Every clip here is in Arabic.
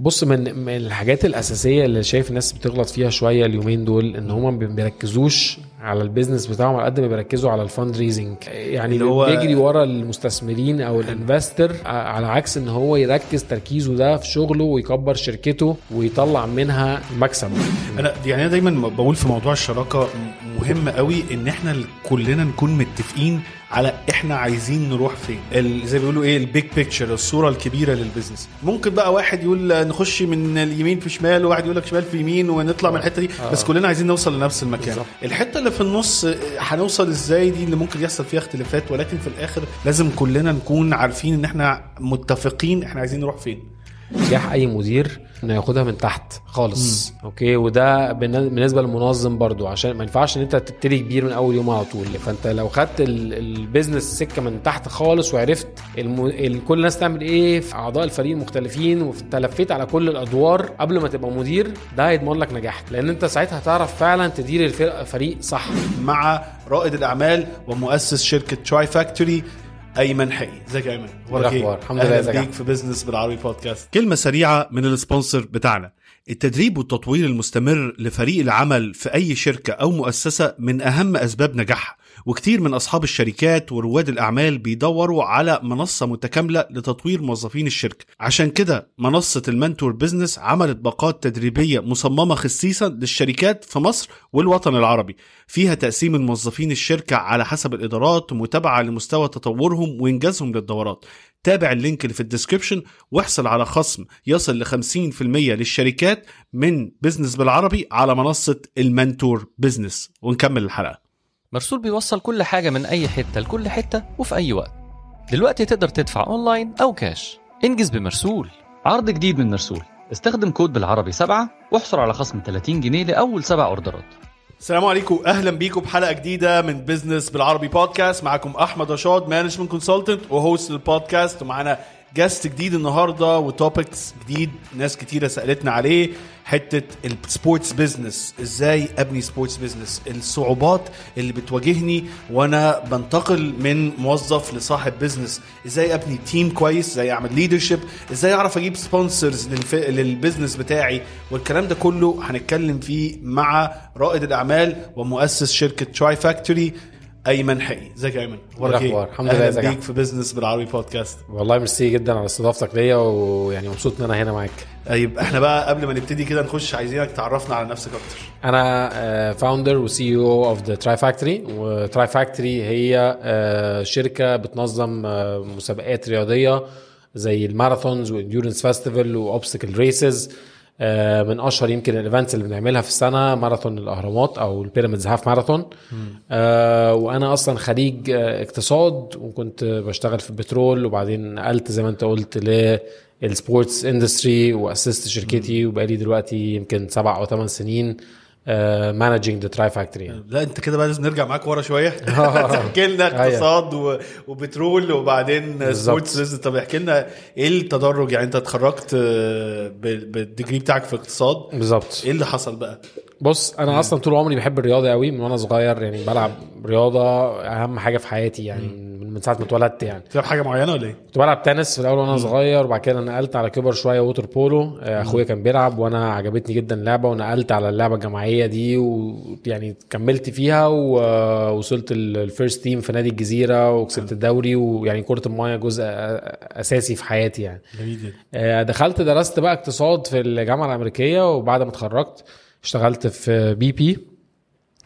بص من الحاجات الأساسية اللي شايف الناس بتغلط فيها شوية اليومين دول إن هم ما بيركزوش على ال business بتاعهم على قد ما بيركزوا على ال fundraising يعني اللي هو- بيجري ورا المستثمرين أو ال investor على عكس إن هو يركز تركيزه ده في شغله ويكبر شركته ويطلع منها مكسب. أنا يعني أنا دايما بقول في موضوع الشراكة مهم قوي إن إحنا كلنا نكون متفقين على إحنا عايزين نروح فين. زي ما بيقولوا إيه ال big picture الصورة الكبيرة لل business ممكن بقى واحد يقول نخش من اليمين في شمال وواحد يقول لك شمال في يمين ونطلع من الحتة دي. بس كلنا عايزين نوصل لنفس المكان. الحتة اللي في النص آه، هنوصل إزاي؟ دي اللي ممكن يحصل فيها اختلافات ولكن في الآخر لازم كلنا نكون عارفين إن إحنا متفقين إحنا عايزين نروح فين. نجاح أي مدير إنه ياخدها من تحت خالص. مم. okay؟ وده بالن- بالنسبة للمنظم برضو عشان ما ينفعش إن أنت تبتدي كبير من أول يوم على طول. فأنت لو خدت ال- ال business سكة من تحت خالص وعرفت الم... ال... كل الناس تعمل إيه في أعضاء الفريق المختلفين ولفيت على كل الأدوار قبل ما تبقى مدير ده هيضمن لك نجاحك. لأن أنت ساعتها هتعرف فعلا تدير الفرق فريق صح. مع رائد الأعمال ومؤسس شركة Tri Factory أيمن حقي إزيك يا أيمن؟ أخبارك الأخبار؟ إيه؟ الحمد لله، إزيك بيك في business بالعربي بودكاست كلمة سريعة من ال sponsor بتاعنا. التدريب والتطوير المستمر لفريق العمل في أي شركة أو مؤسسة من أهم أسباب نجاحها. وكتير من أصحاب الشركات ورواد الأعمال بيدوروا على منصة متكاملة لتطوير موظفين الشركة. عشان كده منصة المنتور business عملت باقات تدريبية مصممة خصيصا للشركات في مصر والوطن العربي. فيها تقسيم الموظفين الشركة على حسب الإدارات ومتابعه لمستوى تطورهم وإنجازهم للدورات. تابع ال link اللي في ال description واحصل على خصم يصل ل 50% للشركات من business بالعربي على منصة المنتور business ونكمل الحلقة. مرسول بيوصل كل حاجة من أي حتة لكل حتة وفي أي وقت. دلوقتي تقدر تدفع أونلاين أو كاش. انجز بمرسول. عرض جديد من مرسول. استخدم كود بالعربي سبعة واحصل على خصم 30 جنيه لأول سبع أوردرات. السلام عليكم. أهلا بيكم بحلقه جديدة من business بالعربي بودكاست معاكم أحمد رشاد management consultant و host البودكاست ومعانا guest جديد النهارده و topics جديد ناس كتيرة سألتنا عليه حتة ال sports business إزاي أبني sports business الصعوبات اللي بتواجهني وأنا بنتقل من موظف لصاحب business إزاي أبني team كويس؟ إزاي أعمل leadership إزاي أعرف أجيب sponsors. لل business بتاعي؟ والكلام ده كله هنتكلم فيه مع رائد الأعمال ومؤسس شركة Tri Factory أيمن حقي إزيك يا أيمن؟ أخبارك الأخبار؟ إيه؟ الحمد لله، إزيك بيك في business بالعربي بودكاست والله ميرسي جدا على استضافتك ليا ويعني مبسوط إن أنا هنا معاك. طيب إحنا بقى قبل ما نبتدي كده نخش عايزينك تعرفنا على نفسك أكتر. أنا founder و CEO of the Tri Factory و Tri Factory هي آه، شركة بتنظم آه، مسابقات رياضية زي ال marathons وال endurance festival و obstacle races من أشهر يمكن ال events اللي بنعملها في السنة ماراثون الأهرامات أو ال Pyramids Half Marathon آه، وأنا أصلا خريج آه، اقتصاد وكنت بشتغل في البترول وبعدين نقلت زي ما أنت قلت لل sports industry وأسست شركتي وبقالي دلوقتي يمكن سبع أو ثمان سنين. managing the Tri Factory لا انت كده بقى لازم نرجع معاك ورا شوية. تحكي لنا اقتصاد و- وبترول وبعدين. sports طب احكي لنا إيه التدرج؟ يعني انت اتخرجت آه، بال degree بتاعك في اقتصاد. بالظبط. إيه اللي حصل بقى؟ بص أنا أصلا طول عمري بحب الرياضة قوي من وأنا صغير يعني بلعب رياضة أهم حاجة في حياتي يعني من من ساعة ما اتولدت يعني. بتلعب حاجة معينة ولا إيه؟ كنت بلعب تنس في الأول وأنا صغير وبعد كده نقلت على كبر شوية water polo آه، أخويا كان بيلعب وأنا عجبتني جدا اللعبة ونقلت على اللعبة الجماعية دي ويعني كملت فيها ووصلت ال first team في نادي الجزيرة وكسبت الدوري ويعني كرة الماية جزء أساسي في حياتي يعني. جميل جدا. آه، دخلت درست بقى اقتصاد في الجامعة الأمريكية وبعد ما اتخرجت اشتغلت في BP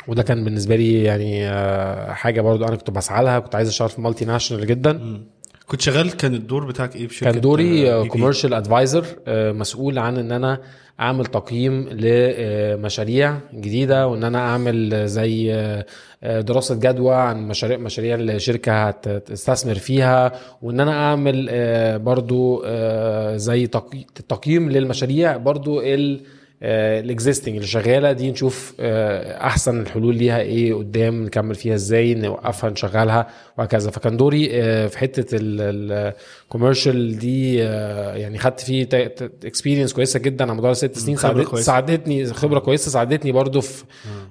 وده كان بالنسبة لي يعني آه، حاجة برضو أنا كنت بسعى لها كنت عايز أشتغل في multinational جدا كنت شغال كان الدور بتاعك إيه في شركة كان دوري آه،؟ commercial advisor مسؤول عن إن أنا أعمل تقييم لمشاريع جديدة وإن أنا أعمل زي آه، آه، دراسة جدوى عن مشاريع مشاريع الشركة هتستثمر فيها وإن أنا أعمل آه، برضو آه، زي تقي- تقييم للمشاريع برضو ال ال existing اللي شغالة دي نشوف آه، أحسن الحلول ليها إيه قدام نكمل فيها إزاي نوقفها نشغلها وهكذا. فكان دوري آه، في حتة ال commercial دي آه، يعني خدت فيه experience كويسة جدا على مدار ست سنين ساعدت كويسة. ساعدتني خبرة كويسة ساعدتني برضو في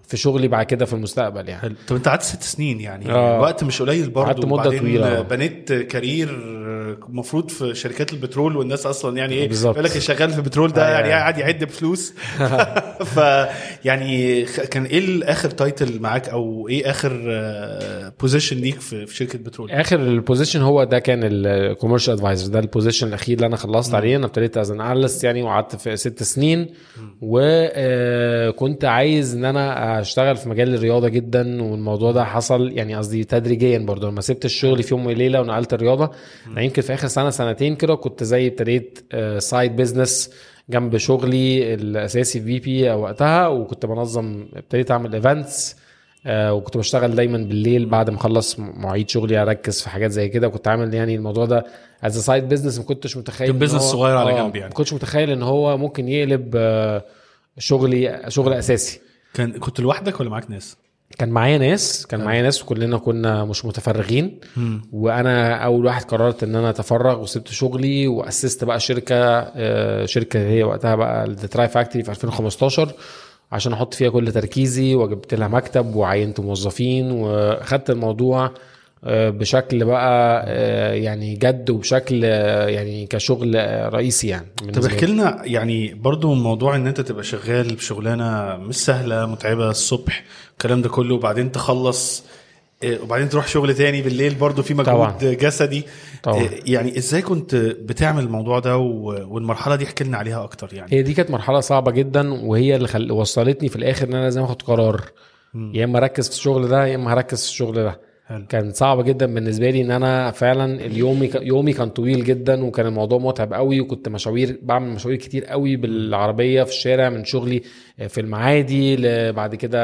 في شغلي بعد كده في المستقبل يعني حلو طب انت قعدت ست سنين يعني آه. وقت مش قليل برضه قعدت وبعدين طويلة. بنيت career المفروض في شركات البترول والناس أصلا يعني إيه بالظبط. يقول لك شغال في البترول ده أيوة. يعني قاعد يعد بفلوس ف يعني كان إيه آخر title معاك أو إيه آخر position ليك في في شركة بترول آخر ال position هو ده كان ال commercial advisor ده ال position الأخير اللي أنا خلصت عليه. أنا ابتديت as analyst يعني وقعدت في ست سنين. وكنت عايز إن أنا أشتغل في مجال الرياضة جدا. والموضوع ده حصل يعني قصدي تدريجيا برضه. لما سبت الشغل في يوم وليلة ونقلت الرياضة أنا يمكن في آخر سنة سنتين كده كنت زي ابتديت side business جنب شغلي الأساسي في في بي وقتها. وكنت بنظم ابتديت أعمل events آه وكنت بشتغل دايما بالليل بعد ما أخلص مواعيد شغلي أركز في حاجات زي كده. وكنت عامل يعني الموضوع ده as side business ما كنتش متخيل كان هو- صغير على آه، جنب يعني. ما كنتش متخيل إن هو ممكن يقلب آه شغلي شغل أساسي. كان كنت لوحدك ولا معاك ناس؟ كان معايا ناس كان معايا ناس وكلنا كنا مش متفرغين. وأنا أول واحد قررت إن أنا أتفرغ وسبت شغلي وأسست بقى شركة آه، شركة هي وقتها بقى ال Tri Factory في 2015 عشان أحط فيها كل تركيزي وجبت لها مكتب وعينت موظفين وأخدت الموضوع آه، بشكل بقى آه، يعني جد وبشكل آه، يعني كشغل رئيسي يعني طب احكي. لنا يعني برضو موضوع إن أنت تبقى شغال بشغلانة مش سهلة متعبة الصبح الكلام ده كله وبعدين تخلص وبعدين تروح شغل تاني بالليل برضو في مجهود طبعاً. جسدي. طبعاً. إيه، يعني إزاي كنت بتعمل الموضوع ده والمرحلة دي احكي لنا عليها أكتر يعني؟ هي دي كانت مرحلة صعبة جدا وهي اللي خل... وصلتني في الآخر إن أنا لازم آخد قرار. يا إما أركز في الشغل ده يا إما هركز في الشغل ده. حلو. كان صعب جدا بالنسبة لي إن أنا فعلا اليومي يومي كان طويل جدا وكان الموضوع متعب قوي وكنت مشاوير بعمل مشاوير كتير قوي بالعربية في الشارع من شغلي في المعادي بعد كده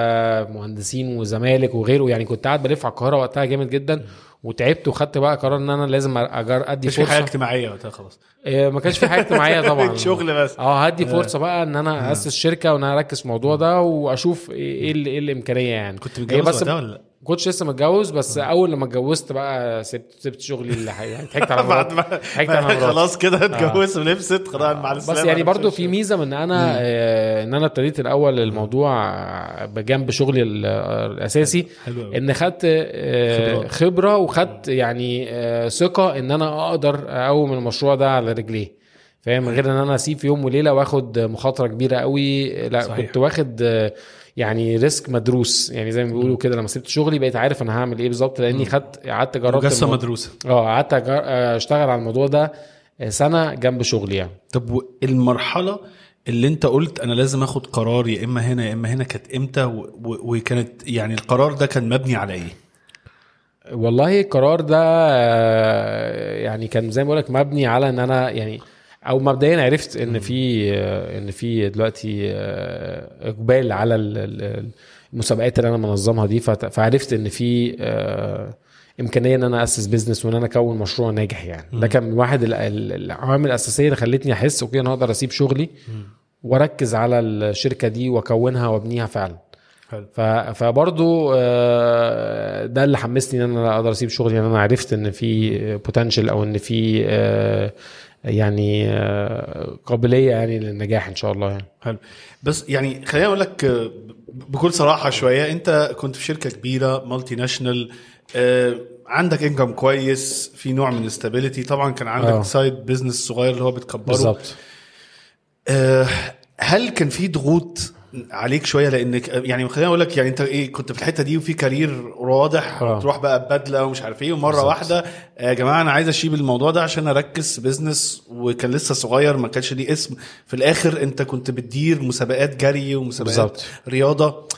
مهندسين وزمالك وغيره. يعني كنت قاعد بلف على القاهرة وقتها جامد جدا وتعبت وخدت بقى قرار إن أنا لازم أجر أدي مش في فرصة. اجتماعية وقتها خلاص. إيه، ما كانش في حاجة معايا طبعا. شغل بس. آه هدي فرصة بقى إن أنا أسس شركة وإن أنا أركز في الموضوع ده وأشوف إيه ال- إيه الإمكانية يعني. كنت متجوز بس وقتها ولا لأ؟ كنتش لسه متجوز بس أول لما اتجوزت بقى سبت سبت شغلي اللي حي- يعني ضحكت على بعد ما ضحكت على مراتي. خلاص كده اتجوزت ولبست خلاص مع بس السلامه يعني أنا مش برضو في. ميزة من أنا آه، إن أنا ابتديت الأول الموضوع آه، بجنب شغلي ال- آه، الأساسي حلو. إن خدت آه،. خبرة وخدت يعني آه، ثقة إن أنا أقدر أقوم المشروع ده على رجليه. فاهم؟ غير إن أنا أسيب في يوم وليلة واخد مخاطرة كبيرة قوي لا صحيح. كنت واخد آه، يعني ريسك مدروس. يعني زي ما بيقولوا كده لما سبت شغلي بقيت عارف أنا هعمل إيه بالظبط لأني خدت قعدت جربت الموضوع- مدروسة. آه قعدت أجر- أشتغل على الموضوع ده سنة جنب شغلي يعني. طب المرحلة اللي أنت قلت أنا لازم آخد قرار يا إما هنا يا إما هنا كانت إمتى؟ وكانت يعني القرار ده كان مبني على إيه؟ والله القرار ده آه، يعني كان زي ما بقولك مبني على إن أنا يعني أو مبدئيا عرفت إن في إن في دلوقتي آه، إقبال على ال- ال- المسابقات اللي أنا منظمها دي. فت- فعرفت إن في آه، إمكانية إن أنا أسس business وإن أنا أكون مشروع ناجح يعني. ده كان من واحد ال- ال- العوامل الأساسية اللي خلتني أحس okay أنا أقدر أسيب شغلي وأركز على الشركة دي وأكونها وأبنيها فعلا. حلو. ف... فبرضو آه، ده اللي حمسني إن أنا أقدر أسيب شغلي. ان أنا عرفت إن في potential أو إن في يعني آه، قابلية يعني للنجاح إن شاء الله يعني. حلو. بس يعني خليني أقول لك آه، بكل صراحة شوية أنت كنت في شركة كبيرة multinational آه، عندك income كويس في نوع من ال stability طبعا كان عندك آه. side business صغير اللي هو بتكبره. بالظبط. هل كان في ضغوط عليك شوية لأنك يعني خليني أقول لك يعني أنت إيه كنت في الحتة دي وفي career واضح آه. تروح بقى ببدله ومش عارف إيه ومرة. واحدة يا جماعة أنا عايز أسيب الموضوع ده عشان أركز business وكان لسه صغير ما كانش ليه اسم في الآخر أنت كنت بتدير مسابقات جري ومسابقات بالظبط. رياضة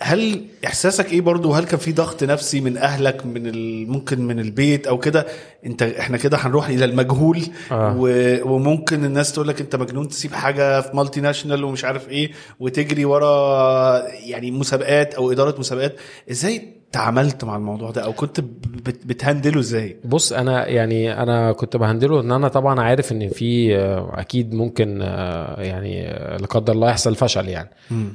هل إحساسك إيه برضو؟ وهل كان في ضغط نفسي من أهلك من ال- ممكن من البيت أو كده؟ أنت إحنا كده هنروح إلى المجهول آه. و- وممكن الناس تقول لك أنت مجنون تسيب حاجة في مالتي ناشونال ومش عارف إيه وتجري ورا يعني مسابقات أو إدارة مسابقات. إزاي تعاملت مع الموضوع ده أو كنت بت- بتهندله إزاي؟ بص أنا يعني أنا كنت ب handle ه إن أنا طبعا عارف إن في آه، أكيد ممكن آه، يعني آه، لا قدر الله يحصل فشل يعني.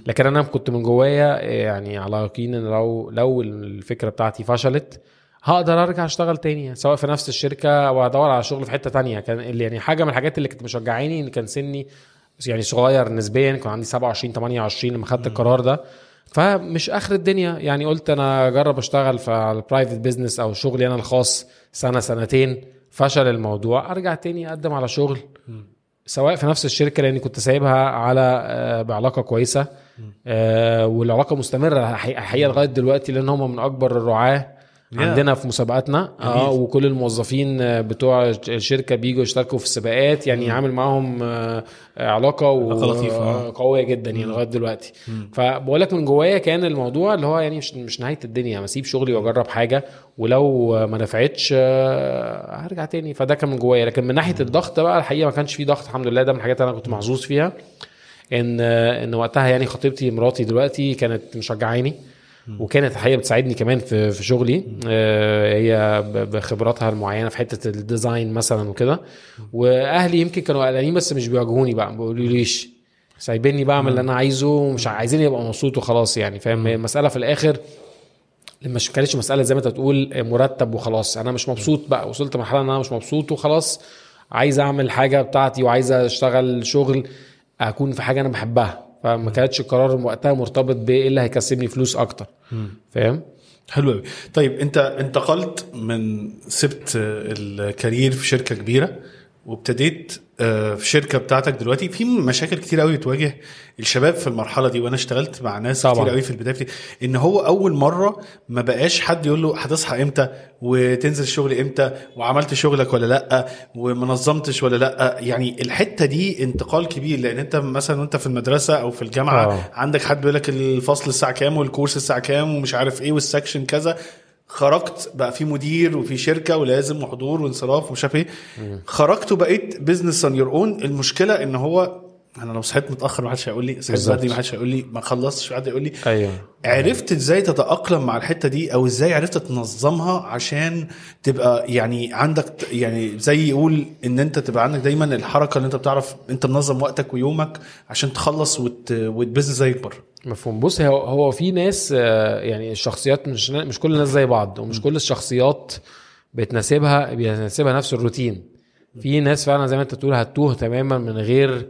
لكن أنا كنت من جوايا يعني على يقين إن لو لو الفكرة بتاعتي فشلت هقدر أرجع أشتغل تاني سواء في نفس الشركة أو أدور على شغل في حتة تانية. كان اللي يعني حاجة من الحاجات اللي كانت مشجعاني إن كان سني يعني صغير نسبيا كان عندي 27 28 لما خدت القرار ده. فمش آخر الدنيا. يعني قلت أنا أجرب أشتغل في ال private business أو شغلي أنا الخاص سنة سنتين. فشل الموضوع. أرجع تاني أقدم على شغل سواء في نفس الشركة لأني كنت سايبها على آه، بعلاقة كويسة. آه، والعلاقة مستمرة حقيقه لغاية دلوقتي لأن هم من أكبر الرعاة. يا. عندنا في مسابقاتنا. آه. وكل الموظفين آه، بتوع الشركة بيجوا يشتركوا في السباقات. يعني عامل معاهم آه، علاقة و- علاقة لطيفة، آه. جدا يعني لغاية دلوقتي. فبقول لك من جوايا كان الموضوع اللي هو يعني مش مش نهاية الدنيا. ما اسيب شغلي واجرب حاجة. ولو ما نفعتش آه، هرجع تاني. فده كان من جوايا. لكن من ناحية الضغط بقى الحقيقة ما كانش في ضغط. الحمد لله. ده من الحاجات أنا كنت محظوظ فيها. إن إن وقتها يعني خطيبتي مراتي دلوقتي كانت مشجعاني. وكانت الحقيقة بتساعدني كمان في في شغلي. آه، هي بخبراتها المعينة في حتة الديزاين مثلا وكده. وأهلي يمكن كانوا قلقانين بس مش بيواجهوني بقى. ما بيقولوليش سايبيني بعمل اللي أنا عايزه ومش عايزيني ابقى مبسوط وخلاص يعني فاهم؟ المسألة في الآخر مش كانتش مسألة زي ما أنت بتقول مرتب وخلاص. أنا مش مبسوط بقى. وصلت مرحلة إن أنا مش مبسوط وخلاص. عايز أعمل حاجة بتاعتي وعايز أشتغل شغل أكون في حاجة أنا بحبها. فما كانتش القرار وقتها مرتبط بإيه؟ اللي هيكسبني فلوس أكتر. فاهم؟ حلو قوي طيب أنت انتقلت من سبت الكارير في شركة كبيرة وابتديت في شركة بتاعتك دلوقتي في مشاكل كتير قوي بتواجه الشباب في المرحلة دي وأنا اشتغلت مع ناس طبعا. كتير قوي في البداية إن هو أول مرة ما بقاش حد يقول له هتصحى إمتى وتنزل الشغل إمتى وعملت شغلك ولا لأ ومنظمتش ولا لأ يعني الحتة دي انتقال كبير لأن أنت مثلا وأنت في المدرسة أو في الجامعة آه. عندك حد بيقول لك الفصل الساعة كام والكورس الساعة كام ومش عارف إيه والسكشن كذا خرجت بقى في مدير وفي شركة ولازم وحضور وانصراف ومش عارف إيه. خرجت وبقيت business on your own المشكلة إن هو أنا لو صحيت متأخر ما حدش هيقول لي صحيت. بدري ما حدش هيقول لي ما خلصتش حد يقول لي. أيوه. عرفت إزاي تتأقلم مع الحتة دي أو إزاي عرفت تنظمها عشان تبقى يعني عندك يعني زي يقول إن أنت تبقى عندك دايما الحركة اللي أنت بتعرف أنت منظم وقتك ويومك عشان تخلص وت... وال business ده يكبر مفهوم. بص هو هو في ناس آه، يعني الشخصيات مش مش كل الناس زي بعض ومش كل الشخصيات بتناسبها بيناسبها نفس الروتين. في ناس فعلا زي ما انت بتقول هتوه تماما من غير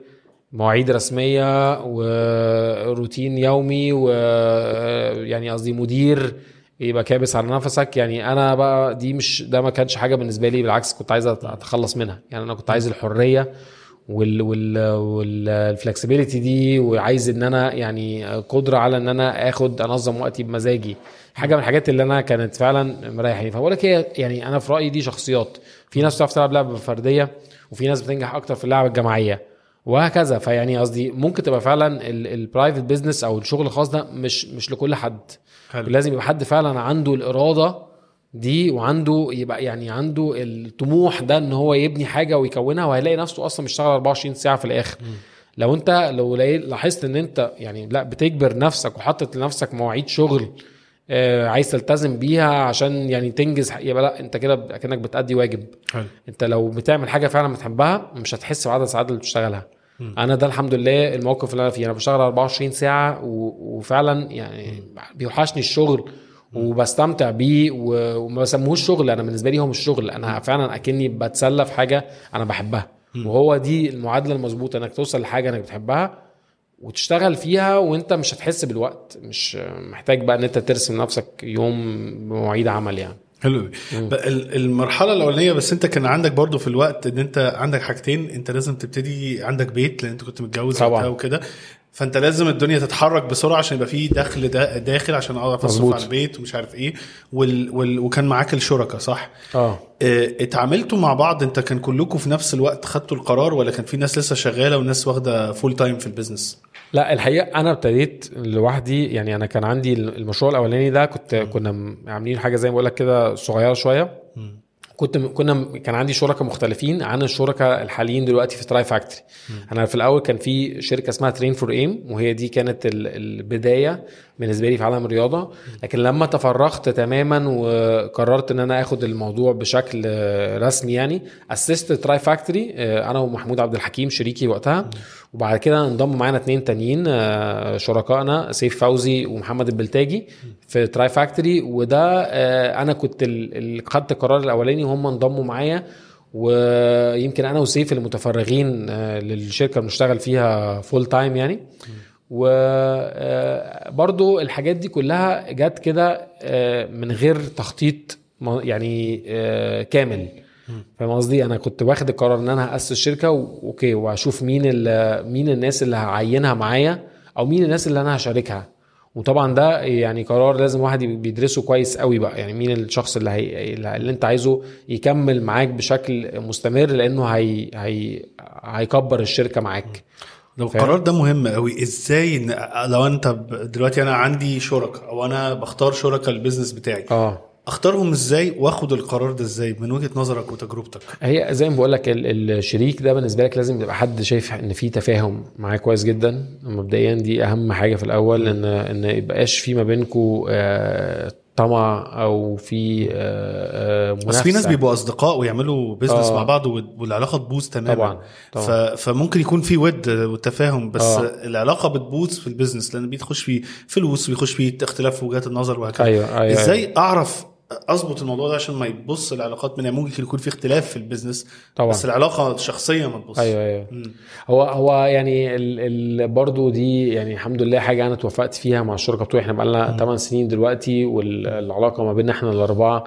مواعيد رسمية وروتين يومي ويعني قصدي مدير يبقى كابس على نفسك. يعني أنا بقى دي مش ده ما كانش حاجة بالنسبة لي بالعكس كنت عايز أتخلص منها. يعني أنا كنت عايز الحرية وال وال والفلكسبيليتي دي وعايز إن أنا يعني قدرة على إن أنا آخد أنظم وقتي بمزاجي. حاجة من الحاجات اللي أنا كانت فعلا مريحاني. فبقول لك هي يعني أنا في رأيي دي شخصيات. في ناس بتعرف تلعب لعبة فردية وفي ناس بتنجح أكتر في اللعبة الجماعية وهكذا. فيعني قصدي ممكن تبقى فعلا ال private business أو الشغل الخاص ده مش مش لكل حد. حلو. لازم يبقى حد فعلا عنده الإرادة دي وعنده يبقى يعني عنده الطموح ده إن هو يبني حاجة ويكونها وهيلاقي نفسه أصلا بيشتغل 24 ساعة في الآخر. لو أنت لو لاحظت إن أنت يعني لأ بتجبر نفسك وحاطط لنفسك مواعيد شغل آه، عايز تلتزم بيها عشان يعني تنجز يبقى لأ أنت كده كانك بتأدي واجب. حلو. أنت لو بتعمل حاجة فعلا بتحبها مش هتحس بعدد الساعات اللي بتشتغلها. أنا ده الحمد لله الموقف اللي أنا فيه. أنا بشتغل 24 ساعة. وفعلا يعني بيوحشني الشغل. وبستمتع بيه. وما بسموهوش شغل. أنا بالنسبة لي هو مش شغل. أنا فعلا أكني بتسلى في حاجة أنا بحبها. وهو دي المعادلة المظبوطة إنك توصل لحاجة أنك بتحبها وتشتغل فيها وأنت مش هتحس بالوقت. مش محتاج بقى إن أنت ترسم نفسك يوم بمواعيد عمل يعني. حلو المرحلة الأولانية بس أنت كان عندك برضو في الوقت إن أنت عندك حاجتين. أنت لازم تبتدي عندك بيت لأن أنت كنت متجوز طبعا. وكده. فانت لازم الدنيا تتحرك بسرعة عشان يبقى في دخل دا داخل عشان اعرف اصرف. على البيت ومش عارف إيه. وال وال وكان معاك الشركاء صح؟ آه. آه، اتعاملتوا مع بعض؟ انت كان كلكم في نفس الوقت خدتوا القرار ولا كان في ناس لسه شغالة وناس واخدة full time في ال business؟ لا الحقيقة أنا ابتديت لوحدي. يعني أنا كان عندي المشروع الأولاني ده كنت كنا م- عاملين حاجة زي ما بقول لك كده صغيرة شوية. كنت كنا كان عندي شركاء مختلفين عن الشركاء الحاليين دلوقتي في Tri Factory أنا في الأول كان في شركة اسمها Train For Aim وهي دي كانت ال- البداية بالنسبة لي في عالم الرياضة. لكن لما تفرغت تماما وقررت إن أنا آخد الموضوع بشكل رسمي يعني اسست Tri Factory أنا ومحمود عبد الحكيم شريكي وقتها. وبعد كده انضموا معانا اتنين تانيين آه، شركائنا سيف فوزي ومحمد البلتاجي في Tri Factory وده آه، أنا كنت ال- ال- خدت القرار الاولاني وهم انضموا معايا ويمكن أنا وسيف المتفرغين آه، للشركة اللي بنشتغل فيها full time يعني. وبرضو الحاجات دي كلها جت كده من غير تخطيط يعني كامل. فاهم قصدي؟ أنا كنت واخد القرار إن أنا هأسس شركة و okay وأشوف مين مين الناس اللي هعينها معايا أو مين الناس اللي أنا هشاركها. وطبعا ده يعني قرار لازم واحد بيدرسه كويس قوي بقى. يعني مين الشخص اللي هي اللي أنت عايزه يكمل معاك بشكل مستمر لأنه هي هي هيكبر الشركة معاك. لو؟ القرار ده مهم قوي. إزاي إن لو أنت دلوقتي أنا عندي شركاء أو أنا بختار شركاء ال business بتاعي. آه. اختارهم إزاي واخد القرار ده إزاي من وجهة نظرك وتجربتك هي زي ما بقول لك ال- الشريك ده بالنسبة لك لازم يبقى حد شايف ان في تفاهم معاه كويس جدا مبدئيا دي أهم حاجة في الأول ان إن يبقاش في ما بينكم طمع أو في آه، آه، بس منافسه في ناس بيبقوا أصدقاء ويعملوا business آه. مع بعض والعلاقة تبوظ تماما طبعا طبعا. فممكن يكون في ود وتفاهم بس آه. العلاقة بتبوظ في ال business لأن بيخش فيه فلوس ويخش فيه اختلاف في وجهات النظر وهكذا أيوه أيوه إزاي أعرف أظبط الموضوع ده عشان ما يبص العلاقات من ممكن يكون في اختلاف في البيزنس طبعا. بس العلاقة الشخصيه ما تبص أيوه أيوه. مم. هو هو يعني ال ال برضو دي يعني الحمد لله حاجة أنا توفقت فيها مع الشركة بتوعي. إحنا بقالنا 8 سنين دلوقتي والعلاقه ما بيننا إحنا الأربعة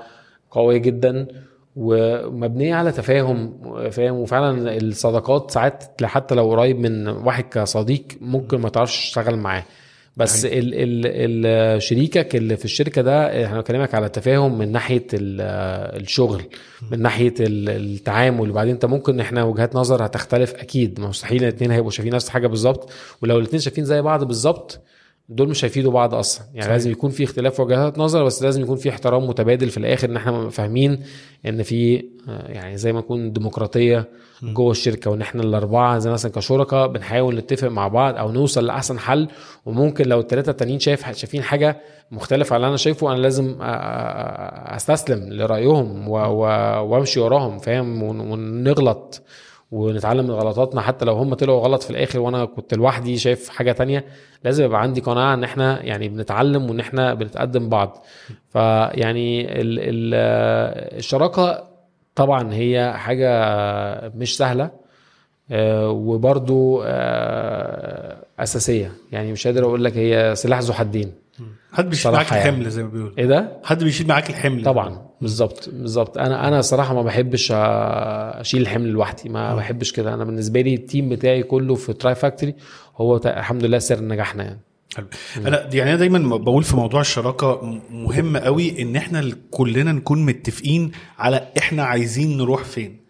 قوية جدا ومبنية على تفاهم فاهم؟ وفعلا الصداقات ساعات حتى لو قريب من واحد كصديق ممكن ما تعرفش تشتغل معاه. بس ال ال ال شريكك اللي في الشركة ده إحنا بكلمك على تفاهم من ناحية ال- الشغل من ناحية ال- التعامل. وبعدين انت ممكن إحنا وجهات نظر هتختلف أكيد. مستحيل الاثنين هيبقوا شايفين نفس الحاجة بالظبط. ولو الاثنين شايفين زي بعض بالظبط دول مش هيفيدوا بعض أصلا. يعني صحيح. لازم يكون في اختلاف وجهات نظر بس لازم يكون في احترام متبادل في الآخر. إن إحنا فاهمين إن في آه، يعني زي ما يكون ديمقراطية جوه الشركة وإن إحنا الأربعة زي مثلا كشركاء بنحاول نتفق مع بعض أو نوصل لأحسن حل. وممكن لو الثلاثه التانيين شايف شايفين حاجة مختلفة عن اللي أنا شايفه أنا لازم أ- أ- أستسلم لرأيهم وأمشي وراهم فاهم؟ ون- ونغلط. ونتعلم من غلطاتنا حتى لو هم طلعوا غلط في الآخر وأنا كنت لوحدي شايف حاجة تانية لازم يبقى عندي قناعة إن إحنا يعني بنتعلم وإن إحنا بنتقدم بعض. فيعني ال ال الشراكة طبعا هي حاجة مش سهلة آه، وبرضو آه، أساسية. يعني مش قادر أقول لك هي سلاح ذو حدين. حد بيشيل معاك الحمل يعني. زي ما بيقولوا. إيه ده؟ حد بيشيل معاك الحمل. طبعا. بالظبط بالظبط. أنا أنا صراحة ما بحبش أشيل الحمل لوحدي. ما بحبش كده. أنا بالنسبة لي ال team بتاعي كله في Tri Factory هو الحمد لله سر نجاحنا يعني. حلو. أنا يعني أنا دايما بقول في موضوع الشراكة مهم قوي إن إحنا كلنا نكون متفقين على إحنا عايزين نروح فين.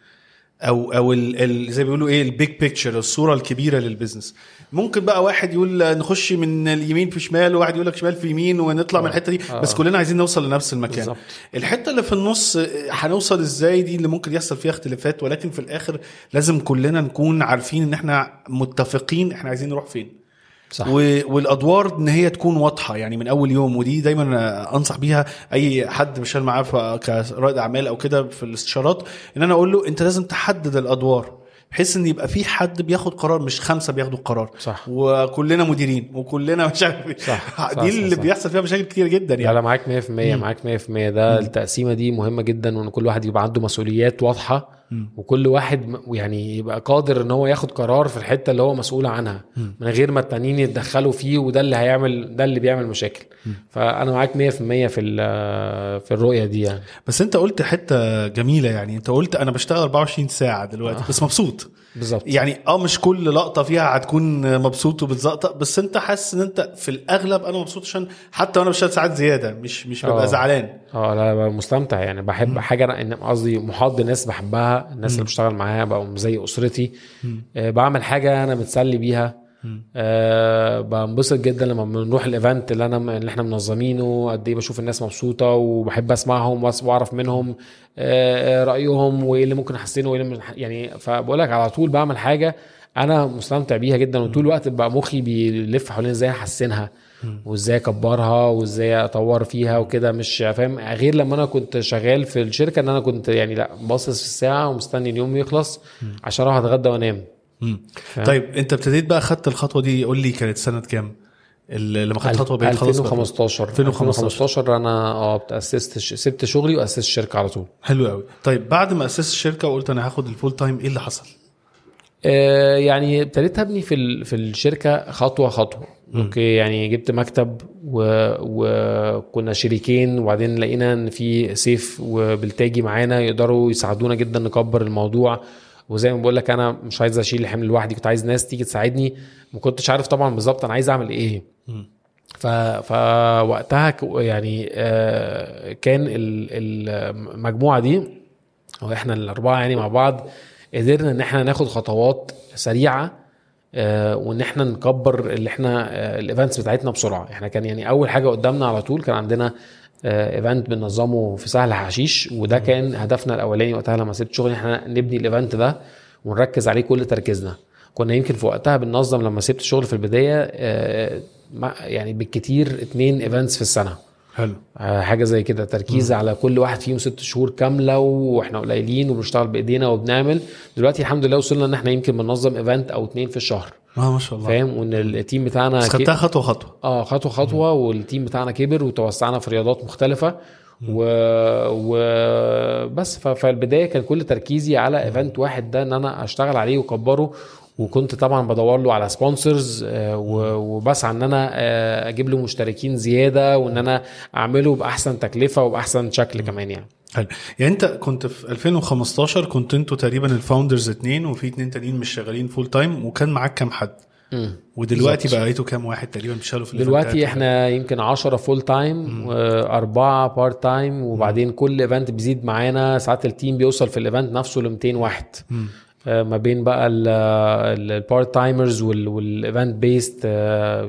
أو أو ال ال زي ما بيقولوا إيه ال big picture الصورة الكبيرة لل business ممكن بقى واحد يقول نخش من اليمين في شمال وواحد يقول لك شمال في يمين ونطلع من الحتة دي. آه. بس كلنا عايزين نوصل لنفس المكان. بالظبط. الحتة اللي في النص آه، هنوصل إزاي؟ دي اللي ممكن يحصل فيها اختلافات ولكن في الآخر لازم كلنا نكون عارفين إن إحنا متفقين إحنا عايزين نروح فين. صح. والأدوار إن هي تكون واضحة يعني من أول يوم. ودي دايما أنصح بيها أي حد مش معاه كرائد أعمال أو كده في الاستشارات إن أنا أقول له أنت لازم تحدد الأدوار. بحيث إن يبقى في حد بياخد قرار مش خمسة بياخدوا القرار. صح. وكلنا مديرين وكلنا مش عارف إيه. صح، دي صح، اللي صح. بيحصل فيها مشاكل كتير جدا يعني. لا معاك 100% معاك 100% ده التقسيمة دي مهمة جدا وإن كل واحد يبقى عنده مسؤوليات واضحة. وكل واحد م- يعني يبقى قادر إن هو ياخد قرار في الحتة اللي هو مسؤول عنها من غير ما التانيين يتدخلوا فيه وده اللي هيعمل ده اللي بيعمل مشاكل. فأنا معاك 100% في في الرؤية دي يعني. بس أنت قلت حتة جميلة يعني. أنت قلت أنا بشتغل 24 ساعة دلوقتي بس مبسوط. بالظبط. يعني آه مش كل لقطة فيها هتكون مبسوط وبتزقطق بس أنت حاسس إن أنت في الأغلب أنا مبسوط عشان حتى وأنا بشتغل ساعات زيادة مش مش ببقى آه. زعلان. آه لا لا مستمتع يعني. بحب حاجة أنا- إن قصدي محاط بناس بحبها الناس اللي بشتغل معاها بقوا زي أسرتي. آه بعمل حاجة أنا متسلي بيها. آه بنبسط جدا لما بنروح الايفنت اللي أنا اللي إحنا منظمينه قد إيه بشوف الناس مبسوطة وبحب أسمعهم وأعرف منهم آه آه، رأيهم وإيه اللي ممكن أحسنه وإيه اللي يعني. فبقول لك على طول بعمل حاجة أنا مستمتع بيها جدا وطول الوقت بقى مخي بيلف حوالين إزاي أحسنها. وازاي اكبرها وازاي اطور فيها وكده مش فاهم. غير لما أنا كنت شغال في الشركة ان أنا كنت يعني لا باصص في الساعة ومستني اليوم يخلص عشان أروح اتغدى وانام؟ طيب انت ابتديت بقى خدت الخطوة دي قول لي كانت سنة كام؟ لما خدت الخطوة بقيت خلاص بقى. 2015 2015. 2015 أنا آه أسست سبت شغلي وأسست الشركة على طول. حلو قوي. طيب بعد ما أسست الشركة وقلت أنا هاخد ال full time إيه اللي حصل؟ آه، يعني ابتديت أبني في في الشركة خطوة خطوة. okay يعني جبت مكتب و- وكنا شريكين وبعدين لقينا إن في سيف وبلتاجي معانا يقدروا يساعدونا جدا نكبر الموضوع. وزي ما بقول لك أنا مش عايز أشيل الحمل لوحدي كنت عايز ناس تيجي تساعدني. ما كنتش عارف طبعا بالظبط أنا عايز أعمل إيه. ف... فوقتها ك- يعني آه، كان ال- المجموعة دي أو إحنا الأربعة يعني مع بعض قدرنا إن إحنا ناخد خطوات سريعة وإن إحنا نكبر اللي إحنا آه، ال events بتاعتنا بسرعة. إحنا كان يعني أول حاجة قدامنا على طول كان عندنا event بننظمه في سهل حشيش وده كان هدفنا الأولاني وقتها لما سبت شغلي إحنا نبني ال event ده ونركز عليه كل تركيزنا. كنا يمكن في وقتها بننظم لما سبت الشغل في البداية آه، يعني بالكتير اتنين events في السنة. حلو. آه، حاجة زي كده تركيز على كل واحد فيهم ست شهور كاملة وإحنا قليلين وبنشتغل بإيدينا وبنعمل. دلوقتي الحمد لله وصلنا إن إحنا يمكن بننظم event أو اتنين في الشهر. آه ما شاء الله. فاهم؟ وإن ال team بتاعنا بس خدتها خطوة خطوة. آه خطوة خطوة وال team بتاعنا كبر وتوسعنا في رياضات مختلفة. و... وبس ف... فالبداية كان كل تركيزي على event واحد ده إن أنا أشتغل عليه وأكبره وكنت طبعا بدور له على sponsors وبسعى إن أنا آه، أجيب له مشتركين زيادة وإن أنا أعمله بأحسن تكلفة وبأحسن شكل كمان يعني. حلو. يعني أنت كنت في 2015 كنت أنتوا تقريبا ال founders اتنين وفي اتنين تانيين مش شغالين full time وكان معاك كام حد؟ ودلوقتي بالظبط. بقيتوا كام واحد تقريبا بيشتغلوا في دلوقتي الإيفنتات؟ إحنا يمكن 10 full time واربعه part time وبعدين كل event بيزيد معانا ساعات ال team بيوصل في ال event نفسه ل 200 واحد. آه، ما بين بقى ال part timers وال event based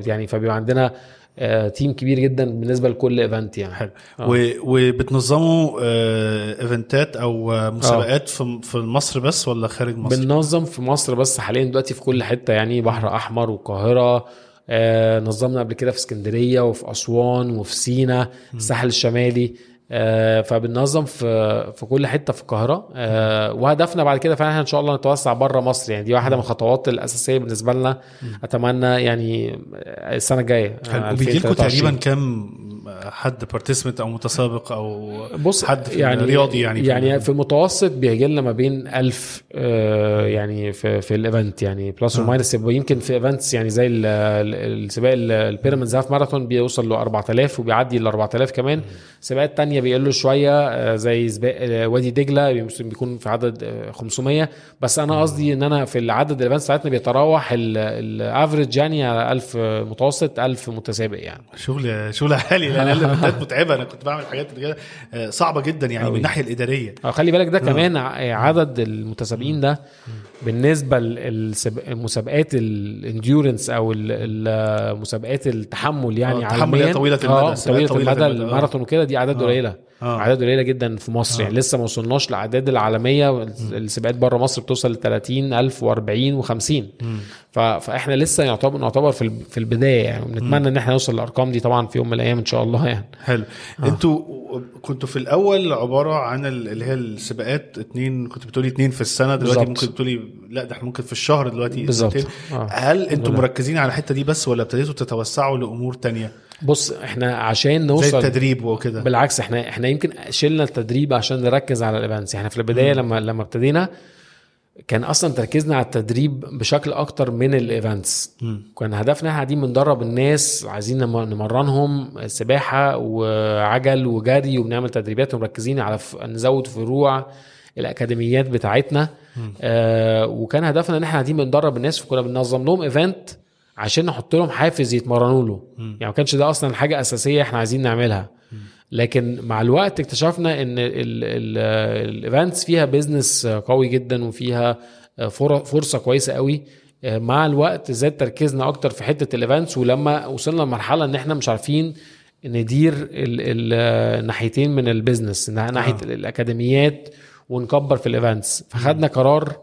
يعني فبيبقى عندنا آه، team كبير جدا بالنسبة لكل event يعني حلو آه. وبتنظموا آه، ايفنتات أو آه، مسابقات في في مصر بس ولا خارج مصر؟ بننظم في مصر بس حاليا دلوقتي في كل حتة يعني بحر أحمر والقاهره آه نظمنا قبل كده في اسكندرية وفي أسوان وفي سينا الساحل الشمالي آه فبننظم في في كل حتة في القاهرة. آه وهدفنا بعد كده فعلا إن شاء الله نتوسع بره مصر. يعني دي واحدة من الخطوات الأساسية بالنسبة لنا. أتمنى يعني السنة الجاية آه، وبيجي لكم 2023. تقريبا كام حد participant أو متسابق أو بص حد في يعني رياضي يعني يعني في المتوسط بيجي لنا ما بين 1000 آه، يعني في في ال event يعني plus or minus يمكن في events يعني زي ال- ال- السباق ال- ال Pyramids Half Marathon بيوصل ل 4000 وبيعدي ال 4000 كمان. سباقات تانية بيقلوا شوية آه، زي سباق آه، وادي دجلة بيكون في عدد آه، 500 بس أنا قصدي إن أنا في العدد ال events بتاعتنا بيتراوح ال average يعني على 1000 متوسط 1000 متسابق يعني. شغل شغل عالي لأن الايفنتات متعبة. أنا كنت بعمل حاجات كده آه، صعبة جدا يعني من أوي. الناحيه الإدارية. خلي بالك ده كمان عدد المتسابقين ده بالنسبة للمسابقات ال endurance أو ال- ال- مسابقات التحمل يعني آه، التحمل عالميا. طويلة المدى، سباقات طويله طويلة المدى المدى، آه. الماراثون وكده دي أعداد آه. قليلة. آه. أعداد قليلة جدا في مصر. يعني لسه ما وصلناش لأعداد العالمية. السباقات بره مصر بتوصل ل 30 1000 و40 و50 ف... فإحنا لسه يعتبر نعتبر في في البداية يعني. بنتمنى إن إحنا نوصل للأرقام دي طبعا في يوم من الأيام إن شاء الله يعني. حلو. آه. أنتوا كنتوا في الأول عبارة عن ال- اللي هي السباقات اتنين كنت بتقولي اتنين في السنة دلوقتي بالظبط. ممكن بتقولي لا ده إحنا ممكن في الشهر دلوقتي بالظبط. آه. هل أنتوا بالله. مركزين على الحتة دي بس ولا ابتديتوا تتوسعوا لأمور تانية بص إحنا عشان زي نوصل التدريب وكده بالعكس إحنا إحنا يمكن شلنا التدريب عشان نركز على ال events إحنا في البداية لما لما ابتدينا كان أصلا تركيزنا على التدريب بشكل أكتر من ال events. كان هدفنا إحنا قاعدين بندرب الناس عايزين نم- نمرنهم سباحة وعجل وجري وبنعمل تدريبات ومركزين على ف... نزود فروع الأكاديميات بتاعتنا. آه وكان هدفنا إن إحنا قاعدين بندرب الناس فكنا بننظم لهم event عشان نحط لهم حافز يتمرنوا له. يعني ما كانش ده أصلا حاجة أساسية إحنا عايزين نعملها. لكن مع الوقت اكتشفنا إن ال events فيها business قوي جدا وفيها فر- فرصة كويسة قوي. مع الوقت زاد تركيزنا أكتر في حتة ال events ولما وصلنا لمرحلة إن إحنا مش عارفين ندير ال- ال- الناحيتين من ال business ناحية آه. الأكاديميات ونكبر في ال events فخدنا قرار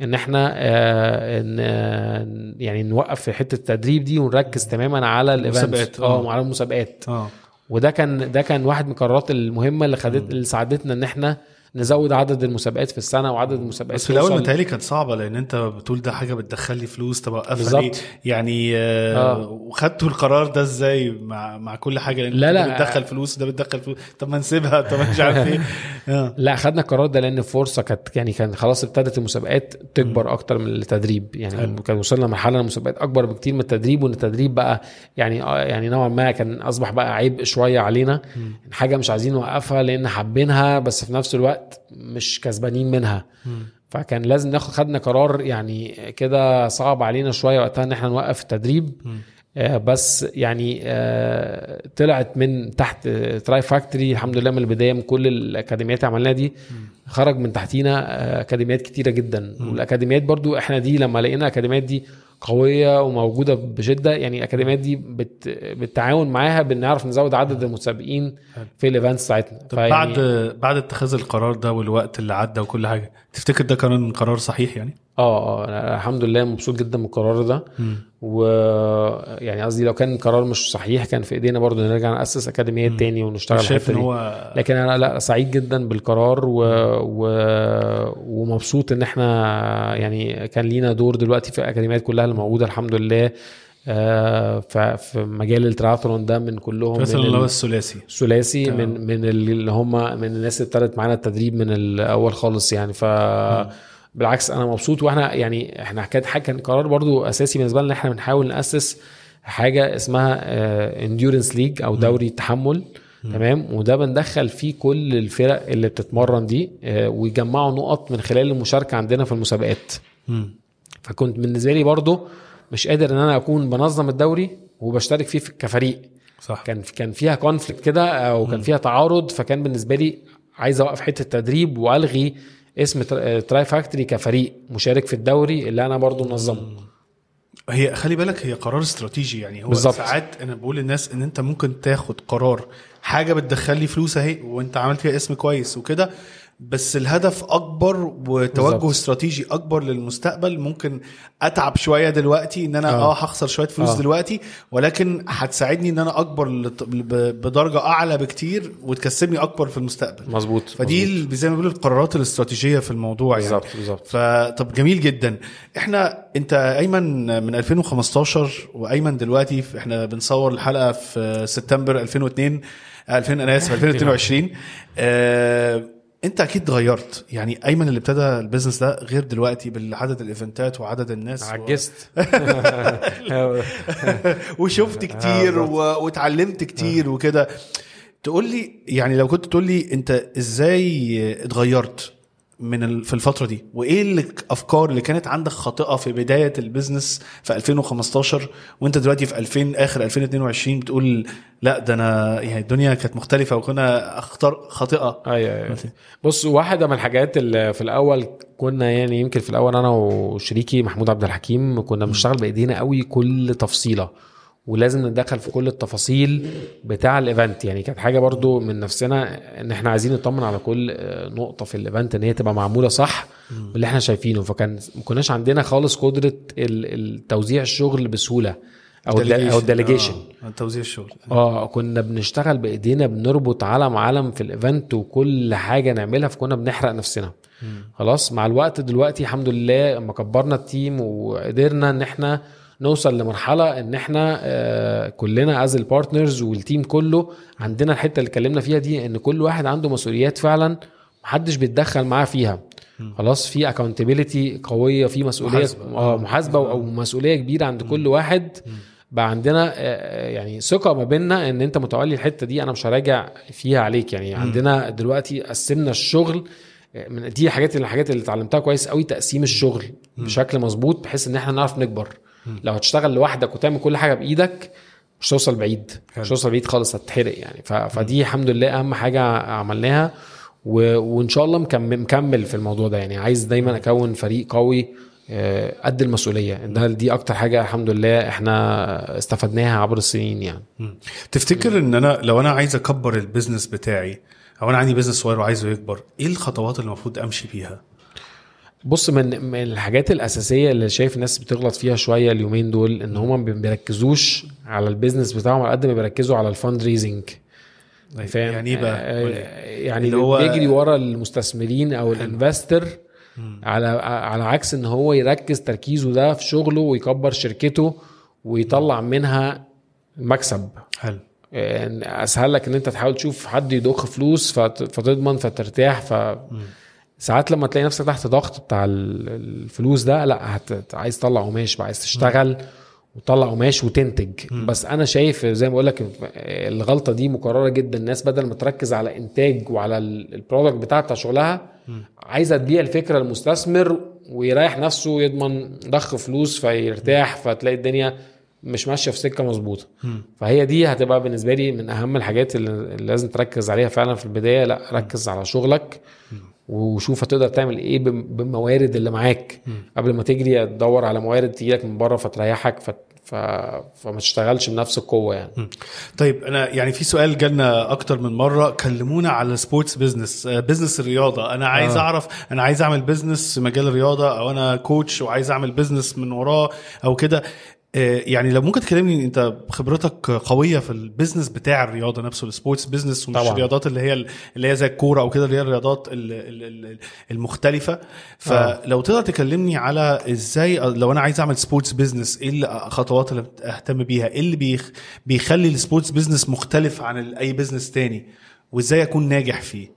إن إحنا آه، إن آه، يعني نوقف في حتة التدريب دي ونركز تماما على ال events آه آه. على المسابقات. آه. وده كان ده كان واحد من القرارات المهمة اللي خدت اللي ساعدتنا إن إحنا نزود عدد المسابقات في السنة وعدد المسابقات بس في الأول متهيألي كانت صعبة لأن أنت بتقول ده حاجة بتدخل لي فلوس طب أوقفها. ليه يعني آه آه. وخدتوا القرار ده إزاي مع مع كل حاجة لأن لا، ده لا. بتدخل فلوس ده بتدخل فلوس طب ما نسيبها طب مش عارف إيه آه. لا خدنا القرار ده لأن فرصة كانت يعني كان خلاص ابتدت المسابقات تكبر أكتر من التدريب يعني حلو. كان وصلنا لمرحلة المسابقات أكبر بكتير من التدريب وإن التدريب بقى يعني آه يعني نوعا ما كان أصبح بقى عبء شوية علينا حاجة مش عايزين نوقفها لأن حابينها بس في نفس الوقت مش كسبانين منها. فكان لازم ناخد خدنا قرار يعني كده صعب علينا شوية وقتها إن إحنا نوقف التدريب. آه، بس يعني آه، طلعت من تحت Tri Factory الحمد لله من البداية من كل الأكاديميات اللي عملناها دي خرج من تحتينا آه، أكاديميات كتيرة جدا. والأكاديميات برضو إحنا دي لما لقينا الاكاديميات دي قوية وموجودة بشدة. يعني الاكاديميات دي بت بالتعاون معاها بنعرف نزود عدد المتسابقين في ال events بتاعتنا. طب فيعني- بعد بعد اتخاذ القرار ده والوقت اللي عدى وكل حاجة تفتكر ده كان قرار صحيح يعني؟ آه آه الحمد لله مبسوط جدا من القرار ده و يعني قصدي لو كان قرار مش صحيح كان في إيدينا برضو نرجع نأسس اكاديميات تاني ونشتغل شايف إن. هو لكن أنا لا سعيد جدا بالقرار و... و... ومبسوط إن إحنا يعني كان لينا دور دلوقتي في الأكاديميات كلها اللي موجوده الحمد لله. آه، في مجال التراثلون ده من كلهم من اللي هو ال- الثلاثي. ثلاثي تمام. من من اللي هم من الناس اللي ابتدت معانا التدريب من الأول خالص يعني. ف بالعكس أنا مبسوط وإحنا يعني إحنا كانت حاجة كان قرار برضو أساسي بالنسبة لنا إن إحنا بنحاول نأسس حاجة اسمها endurance league أو دوري التحمل تمام؟ وده بندخل فيه كل الفرق اللي بتتمرن دي آه، ويجمعوا نقط من خلال المشاركة عندنا في المسابقات. فكنت بالنسبة لي برضو مش قادر إن أنا أكون بنظم الدوري وبشترك فيه في- كفريق. صح. كان كان فيها conflict كده أو كان فيها تعارض فكان بالنسبة لي عايز أوقف حتة التدريب وألغي اسم تر- تراي فاكتوري كفريق مشارك في الدوري اللي أنا برضو منظمه. هي خلي بالك هي قرار استراتيجي يعني. هو بالظبط. ساعات أنا بقول للناس إن أنت ممكن تاخد قرار حاجة بتدخل لي فلوس أهي وأنت عملت فيها اسم كويس وكده بس الهدف أكبر وتوجه بالظبط. استراتيجي أكبر للمستقبل. ممكن أتعب شوية دلوقتي إن أنا آه. آه هخسر شوية فلوس آه. دلوقتي ولكن هتساعدني إن أنا أكبر لط- بدرجة أعلى بكتير وتكسبني أكبر في المستقبل. مظبوط فدي ال- زي ما بيقولوا القرارات الاستراتيجية في الموضوع يعني. بالظبط بالظبط. فطب جميل جدا. إحنا أنت أيمن من 2015 وأيمن دلوقتي إحنا بنصور الحلقة في سبتمبر 2002 2000 أنا آسف 2022 آه انت أكيد اتغيرت. يعني ايمن اللي ابتدى ال business ده غير دلوقتي بعدد الايفنتات وعدد الناس و... عجزت. وشفت كتير و... واتعلمت كتير وكده. تقول لي يعني لو كنت تقول لي انت إزاي اتغيرت؟ من ال... في الفترة دي؟ وإيه الافكار اللي كانت عندك خاطئة في بداية ال business في 2015 وأنت دلوقتي في 2000 آخر 2022 بتقول لأ ده أنا يعني الدنيا كانت مختلفة وكانت أفكار خاطئة. أيوه أيوه. بص واحدة من الحاجات اللي في الأول كنا يعني يمكن في الأول أنا وشريكي محمود عبد الحكيم كنا بنشتغل بإيدينا قوي كل تفصيلة. ولازم نتدخل في كل التفاصيل بتاع ال event. يعني كانت حاجة برضو من نفسنا إن إحنا عايزين نطمن على كل آه، نقطة في ال event إن هي تبقى معمولة صح باللي إحنا شايفينه. فكان ما كناش عندنا خالص قدرة التوزيع الشغل بسهولة أو أو ال delegation آه. توزيع الشغل. آه كنا بنشتغل بإيدينا بنربط علم علم في ال event وكل حاجة نعملها فكنا بنحرق نفسنا. خلاص مع الوقت دلوقتي الحمد لله لما كبرنا ال team وقدرنا إن إحنا نوصل لمرحلة إن إحنا آه كلنا as ال partners وال team كله عندنا الحتة اللي اتكلمنا فيها دي إن كل واحد عنده مسؤوليات فعلا محدش بيتدخل معاه فيها. خلاص في اكونتبيلتي قوية في مسؤولية محاسبة. آه محاسبة أو مسؤولية كبيرة عند كل واحد. بقى عندنا آه، يعني ثقة ما بيننا إن أنت متولي الحتة دي أنا مش هراجع فيها عليك. يعني عندنا دلوقتي قسمنا الشغل آه، من دي حاجات الحاجات اللي اتعلمتها كويس قوي تقسيم الشغل بشكل مظبوط بحيث إن إحنا نعرف نكبر. لو هتشتغل لوحدك وتعمل كل حاجة بإيدك مش توصل بعيد. مش توصل بعيد خالص هتتحرق يعني. ف... فدي الحمد لله أهم حاجة عملناها. و... وإن شاء الله مكمل, مكمل في الموضوع ده يعني. عايز دايما أكون فريق قوي آه، قد المسؤولية. ده دي أكتر حاجة الحمد لله إحنا استفدناها عبر السنين يعني. تفتكر إن أنا لو أنا عايز أكبر ال business بتاعي أو أنا عندي business صغير وعايزه يكبر إيه الخطوات اللي المفروض أمشي بيها بص من من الحاجات الأساسية اللي شايف الناس بتغلط فيها شوية اليومين دول إن هم ما بيركزوش على ال business بتاعهم على قد ما بيركزوا على ال fundraising فاهم؟ يعني إيه بقى؟ آه،. يعني اللي هو- بيجري ورا المستثمرين أو الانفستر على على عكس إن هو يركز تركيزه ده في شغله ويكبر شركته ويطلع منها مكسب. حلو. يعني أسهل لك إن أنت تحاول تشوف حد يضخ فلوس فت- فتضمن فترتاح ف ساعات لما تلاقي نفسك تحت ضغط بتاع ال- الفلوس ده لا هت... عايز تطلع قماش بقى عايز تشتغل وتطلع قماش وتنتج. بس أنا شايف زي ما بقول لك الغلطة دي مكررة جدا. الناس بدل ما تركز على إنتاج وعلى ال- البرودكت بتاعها بتاع شغلها عايزة تبيع الفكرة للمستثمر ويريح نفسه ويضمن ضخ فلوس فيرتاح فتلاقي الدنيا مش ماشية في سكة مظبوطة. فهي دي هتبقى بالنسبة لي من أهم الحاجات اللي اللي لازم تركز عليها فعلا في البداية. لا ركز على شغلك. وشوف هتقدر تعمل إيه بالموارد اللي معاك. قبل ما تجري تدور على موارد تجيلك من بره فتريحك ف... ف... فما تشتغلش بنفس القوة يعني. طيب أنا يعني في سؤال جالنا أكتر من مرة. كلمونا على ال sports business business الرياضة. أنا عايز آه. أعرف أنا عايز أعمل business في مجال الرياضة أو أنا coach وعايز أعمل business من وراه أو كده. يعني لو ممكن تكلمني أنت خبرتك قوية في ال business بتاع الرياضة نفسه ال sports business ومش طبعاً. الرياضات اللي هي اللي هي زي الكورة أو كده اللي هي الرياضات ال- ال- ال- المختلفة. فلو تقدر تكلمني على إزاي لو أنا عايز أعمل sports business إيه الخطوات اللي أهتم بيها؟ إيه اللي بيخ بيخلي ال sports business مختلف عن أي business تاني؟ وإزاي أكون ناجح فيه؟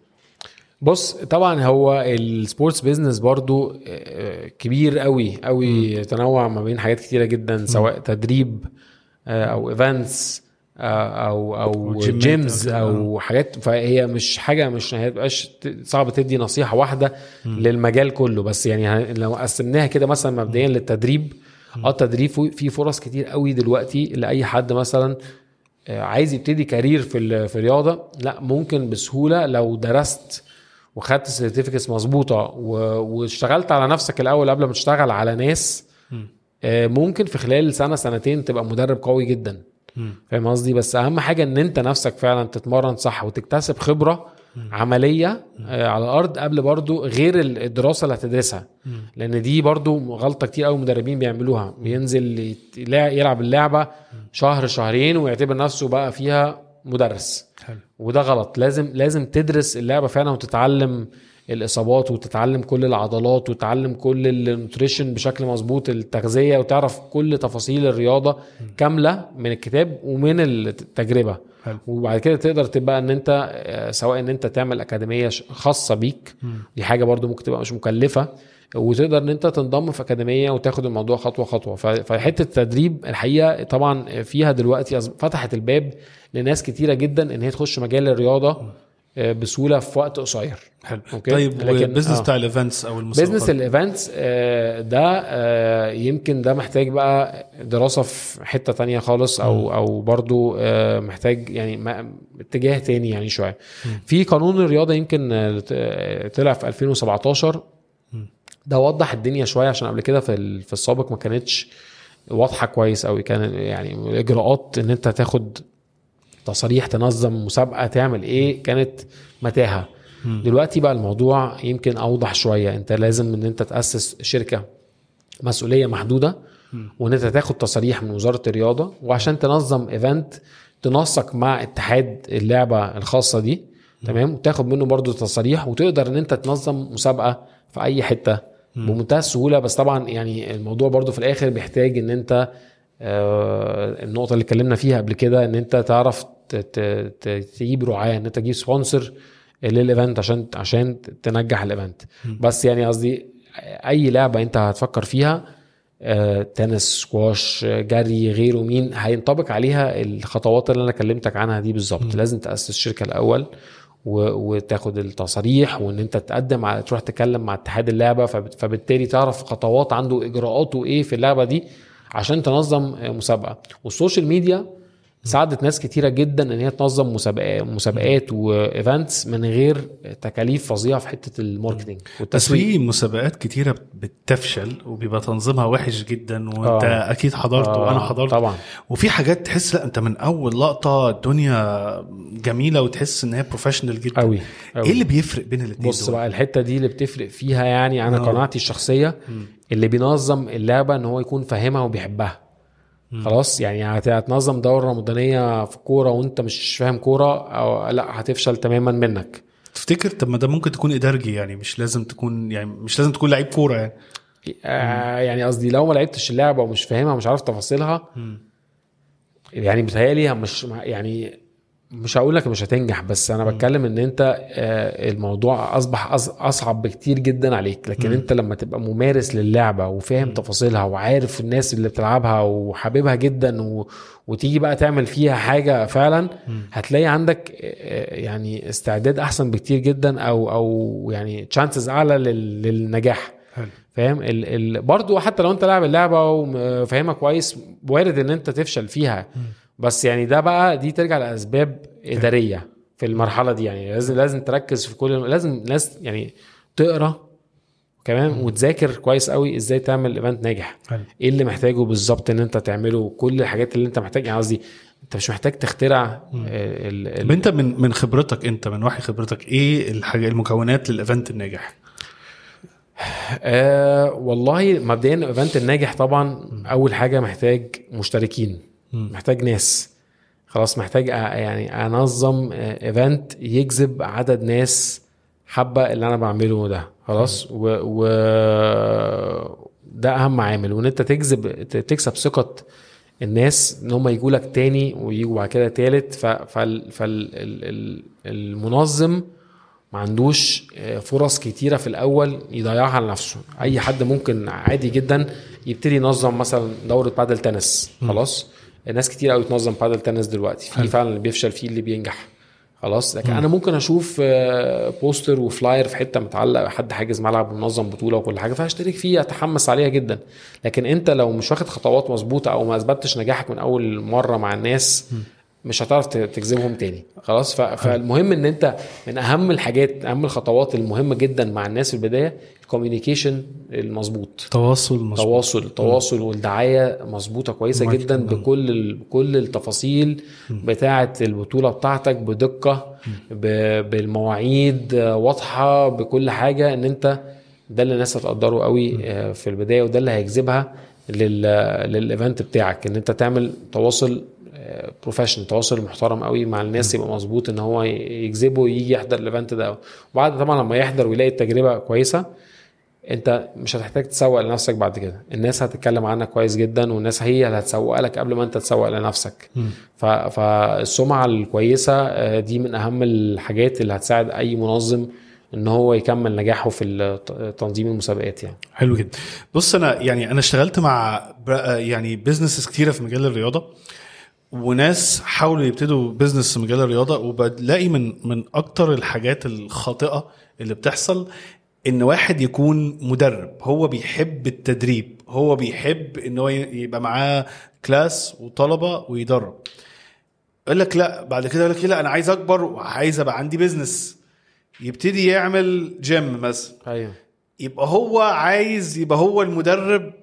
بص طبعا هو ال sports business برضو آه، كبير قوي قوي تنوع ما بين حاجات كتيرة جدا سواء تدريب آه، أو events أو أو gyms. أو حاجات. فهي مش حاجة مش هتبقاش صعب تدي نصيحة واحدة للمجال كله. بس يعني لو قسمناها كده مثلا مبدئيا للتدريب آه التدريب فيه فرص كتير قوي دلوقتي لأي حد مثلا آه، عايز يبتدي career في في الرياضة. لا ممكن بسهولة لو درست وخدت certificates مظبوطة و- واشتغلت على نفسك الأول قبل ما تشتغل على ناس آه، ممكن في خلال سنة سنتين تبقى مدرب قوي جدا. فاهم قصدي؟ بس أهم حاجة إن أنت نفسك فعلا تتمرن صح وتكتسب خبرة عملية آه، على الأرض قبل برضو غير ال- الدراسة اللي هتدرسها. لأن دي برضو غلطة كتير قوي مدربين بيعملوها. بينزل يلعب اللعبة شهر شهرين ويعتبر نفسه بقى فيها مدرس. حلو. وده غلط. لازم لازم تدرس اللعبة فعلا وتتعلم الإصابات وتتعلم كل العضلات وتتعلم كل النوتريشن بشكل مظبوط التغذية وتعرف كل تفاصيل الرياضة كاملة من الكتاب ومن التجربة. حلو. وبعد كده تقدر تبقى إن أنت آه، سواء إن أنت تعمل أكاديمية خاصة بيك. دي حاجة برضو ممكن تبقى مش مكلفة. وتقدر إن أنت تنضم في أكاديمية وتاخد الموضوع خطوة خطوة. فحتة التدريب الحقيقة طبعا فيها دلوقتي فتحت الباب لناس كتيرة جدا إن هي تخش مجال الرياضة آه، بسهولة في وقت قصير. حلو. okay. طيب وال business آه. بتاع ال events أو المسابقات؟ business ال events آه، ده آه، يمكن ده محتاج بقى دراسة في حتة تانية خالص أو أو برضو آه، محتاج يعني اتجاه تاني يعني شوية. في قانون الرياضة يمكن طلع في 2017 ده وضح الدنيا شوية عشان قبل كده في في السابق ما كانتش واضحة كويس قوي كان يعني الاجراءات إن أنت تاخد تصاريح تنظم مسابقة تعمل إيه كانت متاهة. دلوقتي بقى الموضوع يمكن أوضح شوية. أنت لازم إن أنت تأسس شركة مسؤولية محدودة وإن أنت تاخد تصاريح من وزارة الرياضة وعشان تنظم ايفنت تنسق مع اتحاد اللعبة الخاصة دي. تمام؟ وتاخد منه برضو تصاريح وتقدر إن أنت تنظم مسابقة في أي حتة بمنتهى السهولة. بس طبعا يعني الموضوع برضو في الآخر بيحتاج إن أنت آه، النقطة اللي اتكلمنا فيها قبل كده إن أنت تعرف تجيب رعاه إن أنت تجيب sponsor لل event عشان عشان تنجح ال event بس يعني قصدي أي لعبة أنت هتفكر فيها آه، تنس سكواش جري غيره مين هينطبق عليها الخطوات اللي أنا كلمتك عنها دي بالظبط. لازم تأسس شركة الأول. وتاخد التصاريح وإن أنت تقدم على تروح تتكلم مع اتحاد اللعبة فبالتالي تعرف خطوات عنده إجراءاته إيه في اللعبة دي عشان تنظم مسابقة. وال social media ساعدت ناس كتيرة جدا إن هي تنظم مسابقات مسابقات و events من غير تكاليف فظيعة في حتة ال marketing بس والتسويق. في مسابقات كتيرة بتفشل وبيبقى تنظيمها وحش جدا وأنت آه. أكيد حضرت آه، وأنا حضرت. طبعا. وفي حاجات تحس لأ أنت من أول لقطة الدنيا جميلة وتحس إن هي بروفيشنال جدا. قوي إيه اللي بيفرق بين الاثنين بص بقى الحتة دي اللي بتفرق فيها يعني أنا آه. قناعتي الشخصية اللي بينظم اللعبة إن هو يكون فاهمها وبيحبها. خلاص يعني هت- هتنظم دورة رمضانيه في كورة وانت مش فاهم كورة أو لأ هتفشل تماما منك. تفتكر طب ما ده ممكن تكون إدارجي يعني مش لازم تكون يعني مش لازم تكون لعيب كورة يعني. آه يعني قصدي لو ما لعبتش اللعبة ومش فاهمها ومش عارف تفاصيلها يعني بتهيألي مش يعني مش هقول لك مش هتنجح بس أنا بتكلم إن أنت آه، الموضوع أصبح أصعب بكتير جدا عليك. لكن. أنت لما تبقى ممارس للعبة وفاهم تفاصيلها وعارف الناس اللي بتلعبها وحاببها جدا و... وتيجي بقى تعمل فيها حاجة فعلا هتلاقي عندك آه، يعني استعداد أحسن بكتير جدا أو أو يعني chances أعلى لل... للنجاح. حلو. فاهم؟ ال... ال... برضو حتى لو أنت لاعب اللعبة وفاهمها كويس وارد إن أنت تفشل فيها. بس يعني ده بقى دي ترجع لأسباب إدارية في المرحلة دي. يعني لازم لازم تركز في كل لازم ناس يعني تقرأ كمان وتذاكر كويس قوي إزاي تعمل event ناجح. إيه اللي محتاجه بالظبط إن أنت تعمله؟ كل الحاجات اللي أنت محتاج يعني قصدي أنت مش محتاج تخترع آه، ال... ال... أنت من من خبرتك أنت من وحي خبرتك إيه الحاجة المكونات لل event الناجح؟ آه والله مبدئيا ال event الناجح طبعا أول حاجة محتاج مشتركين. محتاج ناس. خلاص محتاج يعني أنظم event يجذب عدد ناس حابه اللي أنا بعمله ده. خلاص؟ و, و ده أهم عامل. وإن أنت تجذب تكسب ثقة الناس إن هم يجوا لك تاني ويجوا بعد كده تالت. فالمنظم ما عندوش آه، فرص كتيرة في الأول يضيعها على نفسه. أي حد ممكن عادي جدا يبتدي ينظم مثلا دورة بادل تنس. خلاص؟ الناس كتير قوي تنظم بادل تنس دلوقتي. في فعلا اللي بيفشل فيه اللي بينجح. خلاص. لكن أنا ممكن أشوف آه، poster و flyer في حتة متعلق حد حاجز ملعب ومنظم بطولة وكل حاجة فهشترك فيه أتحمس عليها جدا. لكن أنت لو مش واخد خطوات مظبوطة أو ما أثبتش نجاحك من أول مرة مع الناس مش هتعرف تجذبهم تاني. خلاص؟ فالمهم إن أنت من أهم الحاجات أهم الخطوات المهمة جدا مع الناس في البداية الكوميونيكيشن المظبوط. تواصل مظبوط. تواصل التواصل والدعاية مظبوطة كويسة. جدا بكل ال- بكل التفاصيل بتاعة البطولة بتاعتك بدقة ب- بالمواعيد واضحة بكل حاجة إن أنت ده اللي الناس هتقدره قوي آه، في البداية وده اللي هيجذبها لل لل event بتاعك. إن أنت تعمل تواصل professional تواصل محترم قوي مع الناس يبقى مظبوط إن هو يجذبه يجي يحضر ال event ده. وبعد طبعا لما يحضر ويلاقي التجربة كويسة أنت مش هتحتاج تسوق لنفسك بعد كده. الناس هتتكلم عنك كويس جدا والناس هي اللي هتسوق لك قبل ما أنت تسوق لنفسك. ف... فالسمعة الكويسة آه، دي من أهم الحاجات اللي هتساعد أي منظم إن هو يكمل نجاحه في تنظيم المسابقات يعني. حلو جدا. بص أنا يعني أنا اشتغلت مع بر- يعني businesses كتيرة في مجال الرياضة. وناس حاولوا يبتدوا business في مجال الرياضة وبلاقي من من أكتر الحاجات الخاطئة اللي بتحصل إن واحد يكون مدرب. هو بيحب التدريب. هو بيحب إن هو يبقى معاه class وطلبة ويدرب. يقول لك لا بعد كده يقول لك لا أنا عايز أكبر وعايز أبقى عندي business يبتدي يعمل جيم مثلا. أيوه. يبقى هو عايز يبقى هو المدرب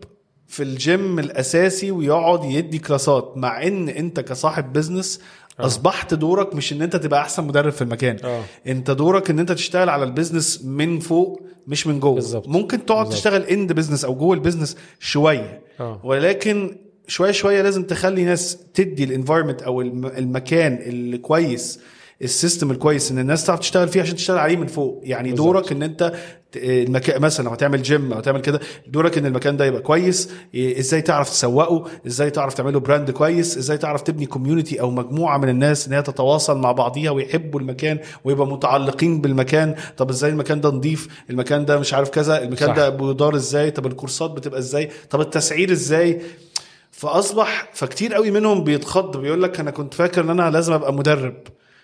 في الجيم الأساسي ويقعد يدي كلاسات مع إن أنت كصاحب business أصبحت دورك مش إن أنت تبقى أحسن مدرب في المكان. آه. أنت دورك إن أنت تشتغل على ال business من فوق مش من جوه. بالظبط. ممكن تقعد بالظبط. تشتغل in the business أو جوه ال business شوية. آه. ولكن شوية شوية لازم تخلي ناس تدي ال environment أو الم- المكان اللي كويس ال system الكويس إن الناس تعرف تشتغل فيه عشان تشتغل عليه من فوق. يعني بالظبط. دورك إن أنت ت- المكان مثلا لو هتعمل جيم أو تعمل كده دورك إن المكان ده يبقى كويس. إيه، إزاي تعرف تسوقه؟ إزاي تعرف تعمله brand كويس؟ إزاي تعرف تبني community أو مجموعة من الناس إن هي تتواصل مع بعضيها ويحبوا المكان ويبقى متعلقين بالمكان؟ طب إزاي المكان ده نضيف؟ المكان ده مش عارف كذا؟ المكان صح. ده بيدار إزاي؟ طب الكورسات بتبقى إزاي؟ طب التسعير إزاي؟ فأصبح فكتير قوي منهم بيتخض بيقول لك أنا كنت فاكر إن أنا لازم أبقى مدرب.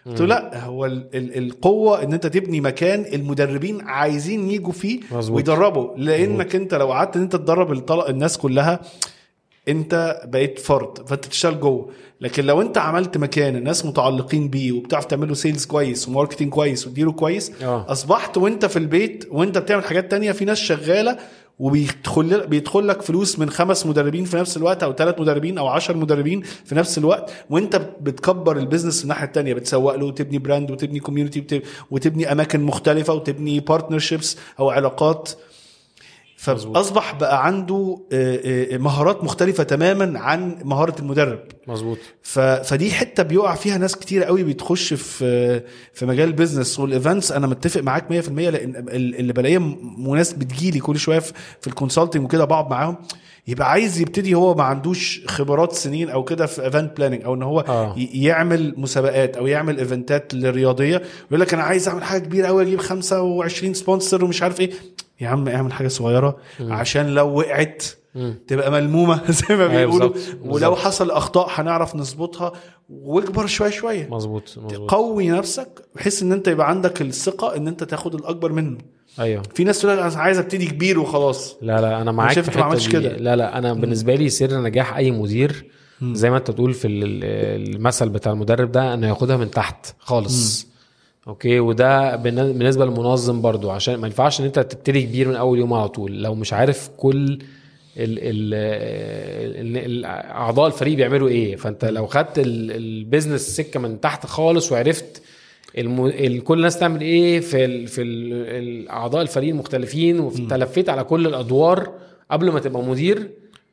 قلت له لا هو ال ال القوة إن أنت تبني مكان المدربين عايزين يجوا فيه مظبوط. ويدربوا. لأنك أنت لو قعدت إن أنت تدرب الناس كلها أنت بقيت فرد فأنت تشتغل جوه. لكن لو أنت عملت مكان الناس متعلقين بيه وبتعرف تعمله sales كويس و marketing كويس وتديره كويس آه. أصبحت وأنت في البيت وأنت بتعمل حاجات تانية في ناس شغالة وبيدخل بيدخل لك فلوس من خمس مدربين في نفس الوقت أو ثلاث مدربين أو عشر مدربين في نفس الوقت وأنت بتكبر ال business من الناحية التانية بتسوق له وتبني brand وتبني community وتبني أماكن مختلفة وتبني partnerships أو علاقات فأصبح بقى عنده آه، آه، مهارات مختلفة تماما عن مهارة المدرب. مظبوط. فدي حتة بيقع فيها ناس كتير قوي بتخش في في مجال ال business وال events أنا متفق معاك 100% لأن ال- اللي بلاقيه م- ناس بتجيلي كل شوية في, ال consulting وكده بقعد معاهم. يبقى عايز يبتدي هو ما عندوش خبرات سنين أو كده في event planning أو إن هو آه. يعمل مسابقات أو يعمل event ات رياضيه ويقول لك أنا عايز أعمل حاجة كبيرة قوي أجيب 25 sponsor ومش عارف إيه. يا عم اعمل حاجة صغيرة عشان لو وقعت مم. تبقى ملمومة زي ما أيوة بيقولوا. ولو. حصل أخطاء هنعرف نظبطها. واكبر شوية شوية. مظبوط قوي نفسك بحيث إن أنت يبقى عندك الثقة إن أنت تاخد الأكبر منه. أيوه. في ناس تقول أنا عايز أبتدي كبير وخلاص. لا لا أنا معاك شايف في ما الحتة عملتش كده. لا لا أنا بالنسبة لي سر نجاح أي مدير زي ما أنت تقول في ال- ال- المثل بتاع المدرب ده إنه ياخدها من تحت خالص. okay؟ وده بالن- بالنسبة للمنظم برضو عشان ما ينفعش إن أنت تبتدي كبير من أول يوم على طول. لو مش عارف كل أعضاء الفريق بيعملوا إيه. فأنت لو خدت ال- ال business سكة من تحت خالص وعرفت الم... كل الناس تعمل إيه في ال... في. ال- اعضاء الفريق المختلفين وتلفيت على كل الأدوار قبل ما تبقى مدير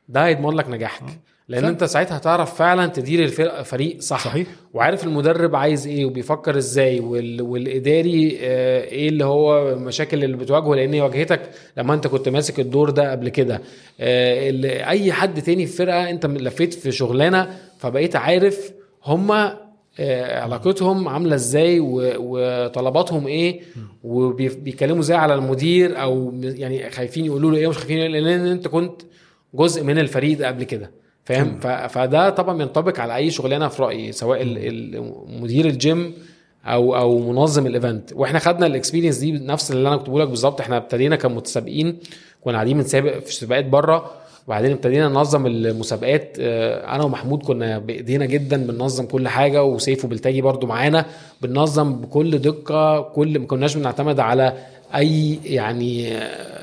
ده هيضمن لك نجاحك. لأن. أنت ساعتها هتعرف فعلا تدير الفريق صح صحيح. وعارف المدرب عايز إيه وبيفكر إزاي وال... والإداري آه، إيه اللي هو المشاكل اللي بتواجهه لأن واجهتك لما أنت كنت ماسك الدور ده قبل كده آه، أي حد تاني في فرقة أنت لفيت في شغلانة فبقيت عارف هما آه، علاقتهم عاملة إزاي وطلباتهم إيه وبيتكلموا إزاي على المدير أو يعني خايفين يقولوا له إيه ومش خايفين إيه، لأن أنت كنت جزء من الفريق ده قبل كده فاهم؟ فده طبعا ينطبق على أي شغلانة في رأيي سواء مدير الجيم أو أو منظم ال event وإحنا خدنا ال experience دي نفس اللي أنا كنت بقول لك بالظبط. إحنا ابتدينا كمتسابقين كنا قاعدين بنسابق في سباقات بره وبعدين ابتدينا ننظم المسابقات. آه، أنا ومحمود كنا بإيدينا جدا بننظم كل حاجة وسيف وبلتاجي برضو معانا. بننظم بكل دقة كل ما كناش بنعتمد على أي يعني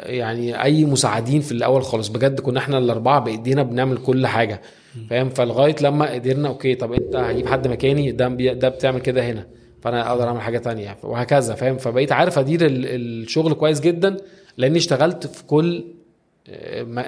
يعني أي مساعدين في الأول خالص. بجد كنا إحنا الأربعة بإيدينا بنعمل كل حاجة فاهم؟ فلغاية لما قدرنا أوكي طب أنت هجيب حد مكاني ده ده بتعمل كده هنا فأنا أقدر أعمل حاجة تانية وهكذا فاهم؟ فبقيت عارف أدير ال- الشغل كويس جدا لأني اشتغلت في كل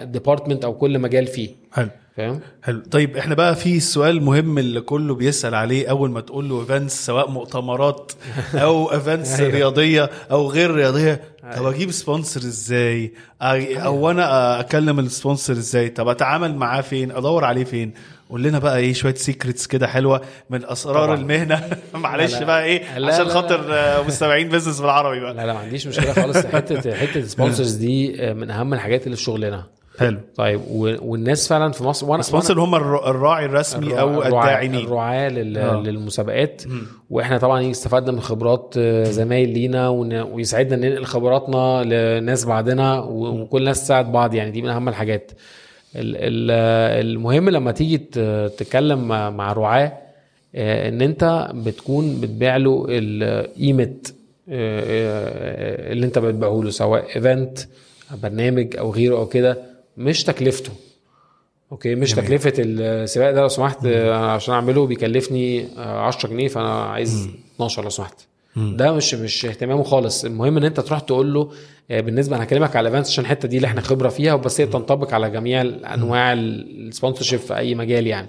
department أو كل مجال فيه. حلو. فاهم؟ حلو. طيب إحنا بقى في السؤال المهم اللي كله بيسأل عليه أول ما تقول له events سواء مؤتمرات أو events أيوة. رياضية أو غير رياضية. طب أجيب sponsor إزاي؟ أو أنا أكلم ال sponsor إزاي؟ طب أتعامل معاه فين؟ أدور عليه فين؟ قول لنا بقى إيه شوية secrets كده حلوة من أسرار طبعاً. المهنة معلش لا. بقى إيه لا، عشان لا، خاطر مستمعين بيزنس بالعربي بقى لا لا ما عنديش مشكلة خالص حتة حتة ال sponsors دي آه، من أهم الحاجات اللي في شغلنا حلو طيب والناس فعلا في مصر وأنا السبونسر هم الر- الراعي الرسمي أو الداعمين الرعاة لل... آه. للمسابقات وإحنا طبعا استفدنا من خبرات آه، زمايل لينا. ويساعدنا ننقل خبراتنا لناس بعدنا. وكل الناس تساعد بعض يعني دي من أهم الحاجات ال... ال... المهم لما تيجي. تتكلم مع, رعاة آه، إن أنت بتكون بتبيع له قيمة آه، آه، اللي أنت بتبيعه له سواء event برنامج أو غيره أو كده مش تكلفته okay مش جميل. تكلفة السباق ده لو سمحت عشان أعمله بيكلفني آه، 10 جنيه فأنا عايز 12 لو سمحت ده مش مش اهتمامه خالص. المهم إن أنت تروح تقول له آه، بالنسبة أنا هكلمك على ال events عشان الحتة دي اللي إحنا خبرة فيها بس هي تنطبق على جميع أنواع ال sponsorship في أي مجال يعني.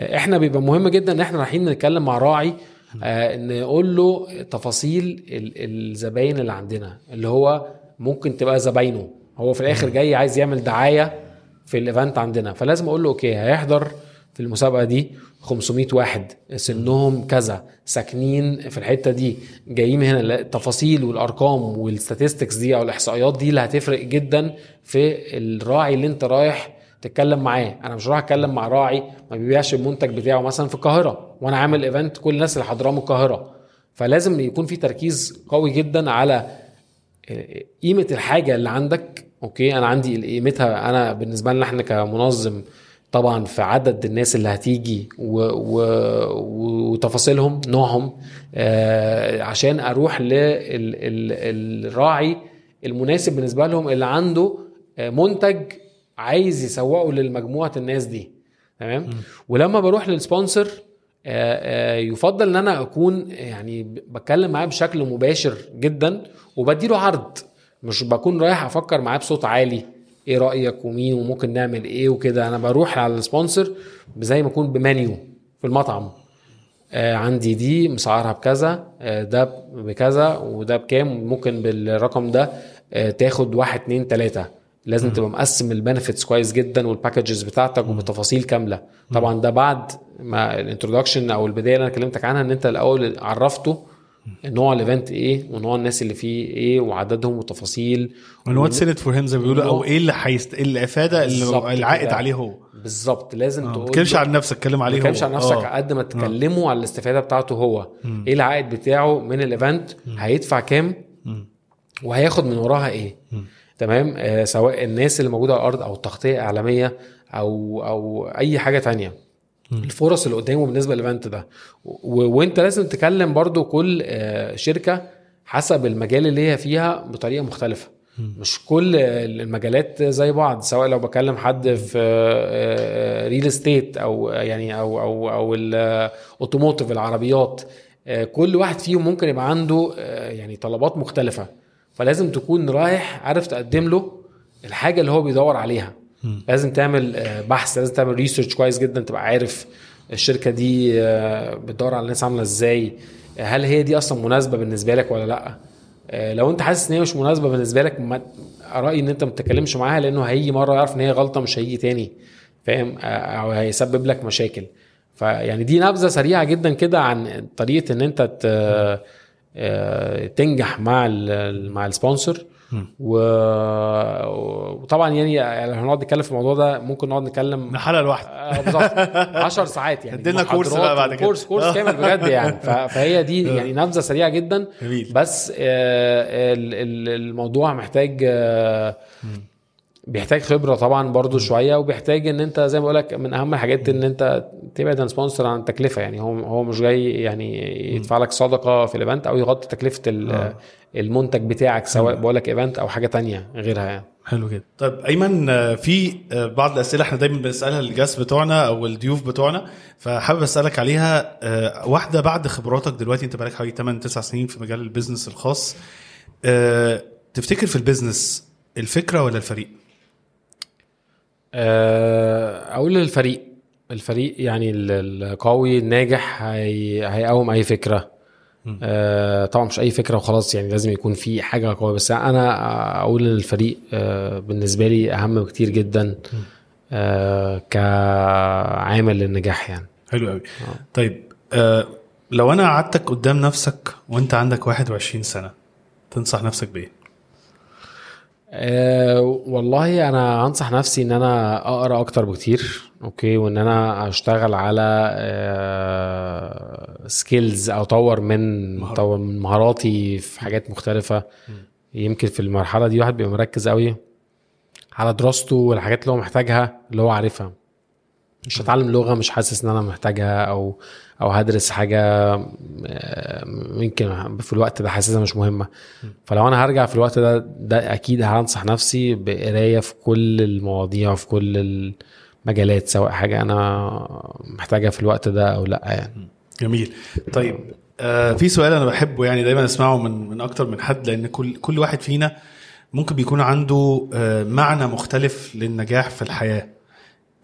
آه، إحنا بيبقى مهم جدا إن إحنا رايحين نتكلم مع راعي آه، نقول له تفاصيل ال- الزباين اللي عندنا اللي هو ممكن تبقى زباينه. هو في الآخر جاي عايز يعمل دعاية في ال event عندنا. فلازم أقول له okay هيحضر في المسابقة دي 500 واحد. سنهم كذا. ساكنين في الحتة دي. جايين هنا. التفاصيل والأرقام وال statistics دي أو الإحصائيات دي اللي هتفرق جدا في الراعي اللي أنت رايح تتكلم معاه. أنا مش رايح أتكلم مع راعي ما بيبيعش المنتج بتاعه مثلا في القاهرة وأنا عامل event كل الناس اللي حاضراه من القاهرة. فلازم يكون في تركيز قوي جدا على قيمة الحاجة اللي عندك. okay أنا عندي قيمتها. أنا بالنسبة لنا إحنا كمنظم طبعا في عدد الناس اللي هتيجي و... و... وتفاصيلهم نوعهم آه عشان أروح للراعي المناسب بالنسبة لهم اللي عنده آه، منتج عايز يسوقه للمجموعة الناس دي. تمام؟ ولما بروح لل sponsor آه، آه، يفضل إن أنا أكون يعني بتكلم معاه بشكل مباشر جدا وبديله عرض. مش بكون رايح أفكر معاه بصوت عالي. إيه رأيك ومين وممكن نعمل إيه وكده؟ أنا بروح على ال sponsor زي ما اكون بمنيو في المطعم. آه عندي دي مسعرها بكذا آه ده بكذا وده بكام؟ ممكن بالرقم ده آه تاخد واحد اتنين تلاتة. لازم تبقى مقسم ال benefits كويس جدا وال packages بتاعتك وبتفاصيل كاملة. طبعا ده بعد ما ال introduction أو البداية اللي أنا كلمتك عنها إن أنت الأول عرفته نوع ال event إيه ونوع الناس اللي فيه إيه وعددهم وتفاصيل. what's in for him زي ما بيقولوا أو إيه اللي حيست... الافاده اللي العائد كده. عليه هو. بالظبط. لازم ما تقول تتكلمش له- عن نفسك اتكلم ما عليه هو. تتكلمش عن نفسك آه. قد ما تكلمه على الاستفادة بتاعته هو. إيه العائد بتاعه من ال event هيدفع كام؟ وهياخد من وراها إيه؟ تمام؟ آه سواء الناس اللي موجودة على الأرض أو التغطية اعلاميه أو أو أي حاجة تانية. الفرص اللي قدامه بالنسبة للايفنت ده. وانت لازم تكلم برضو كل آه، شركة حسب المجال اللي هي فيها بطريقة مختلفة. مش كل المجالات زي بعض سواء لو بكلم حد في real estate أو يعني أو أو أو ال automotive العربيات آه، كل واحد فيهم ممكن يبقى عنده آه، يعني طلبات مختلفة. فلازم تكون رايح عارف تقدم له الحاجة اللي هو بيدور عليها. لازم تعمل آه، بحث لازم تعمل research كويس جدا تبقى عارف الشركة دي آه، بتدور على الناس عاملة إزاي. هل هي دي أصلا مناسبة بالنسبة لك ولا لأ؟ آه، لو أنت حاسس إن هي مش مناسبة بالنسبة لك رأيي إن أنت ما تتكلمش معاها لأنه هيجي مرة يعرف إن هي غلطة مش هيجي تاني فاهم؟ أو هيسبب لك مشاكل. فيعني دي نبذة سريعة جدا كده عن طريقة إن أنت تنجح مع مع ال sponsor و... وطبعا يعني لو هنقعد نتكلم في الموضوع ده ممكن نقعد نتكلم حلقة لوحده آه، بالظبط. 10 ساعات يعني. ادينا course بقى بعد كده. course course كامل بجد يعني. ف- فهي دي يعني نبذة سريعة جدا. جميل. بس آه، ال- ال- الموضوع محتاج آه، بيحتاج خبرة طبعا برضو شوية وبيحتاج إن أنت زي ما بقول لك من أهم الحاجات إن أنت تبعد عن sponsor عن التكلفة. يعني هو هو مش جاي يعني يدفع لك صدقة في ال event أو يغطي تكلفة ال- المنتج بتاعك سواء بقول لك event أو حاجة تانية غيرها يعني. حلو جدا. طيب أيمن آه، في آه، بعض الأسئلة إحنا دايما بنسألها لل guests بتوعنا أو الضيوف بتوعنا فحابب أسألك عليها آه، واحدة بعد خبراتك دلوقتي أنت بقالك حوالي 8 9 سنين في مجال ال business الخاص آه، تفتكر في البيزنس الفكرة ولا الفريق؟ آه، أقول للفريق الفريق يعني ال- القوي الناجح هي... هيقوم أي فكرة. آه، طبعا مش أي فكرة وخلاص يعني لازم يكون في حاجة قوية. بس أنا أقول للفريق آه، بالنسبة لي أهم بكتير جدا آه، كعامل للنجاح يعني. حلو قوي. طيب آه، لو أنا قعدتك قدام نفسك وأنت عندك 21 سنة تنصح نفسك بإيه؟ أه والله أنا أنصح نفسي إن أنا أقرأ أكتر بكتير okay وإن أنا أشتغل على skills أو أطور من. أطور من مهاراتي في حاجات مختلفة. يمكن في المرحلة دي واحد بيبقى مركز قوي على دراسته والحاجات اللي هو محتاجها اللي هو عارفها. مش هتعلم لغة مش حاسس إن أنا محتاجها أو أو هدرس حاجة يمكن في الوقت ده حاسسها مش مهمة. فلو أنا هرجع في الوقت ده ده أكيد هنصح نفسي بقراية في كل المواضيع وفي كل المجالات سواء حاجة أنا محتاجها في الوقت ده أو لأ يعني. جميل. طيب آه في سؤال أنا بحبه يعني دايما أسمعه من من أكتر من حد لأن كل كل واحد فينا ممكن بيكون عنده آه معنى مختلف للنجاح في الحياة.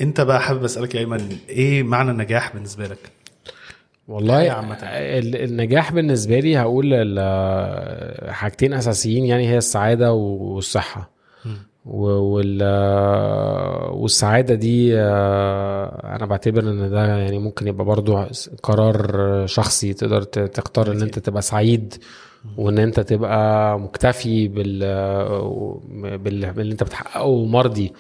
انت بقى حابب أسألك يا ايمن إيه معنى النجاح بالنسبة لك؟ والله حياة عامة. ال- النجاح بالنسبة لي هقول حاجتين أساسيين يعني هي السعادة والصحة. وال والسعادة دي آه، أنا بعتبر إن ده يعني ممكن يبقى برضو قرار شخصي تقدر تختار إن أنت تبقى سعيد وإن أنت تبقى مكتفي بال بال- باللي أنت بتحققه ومرضي.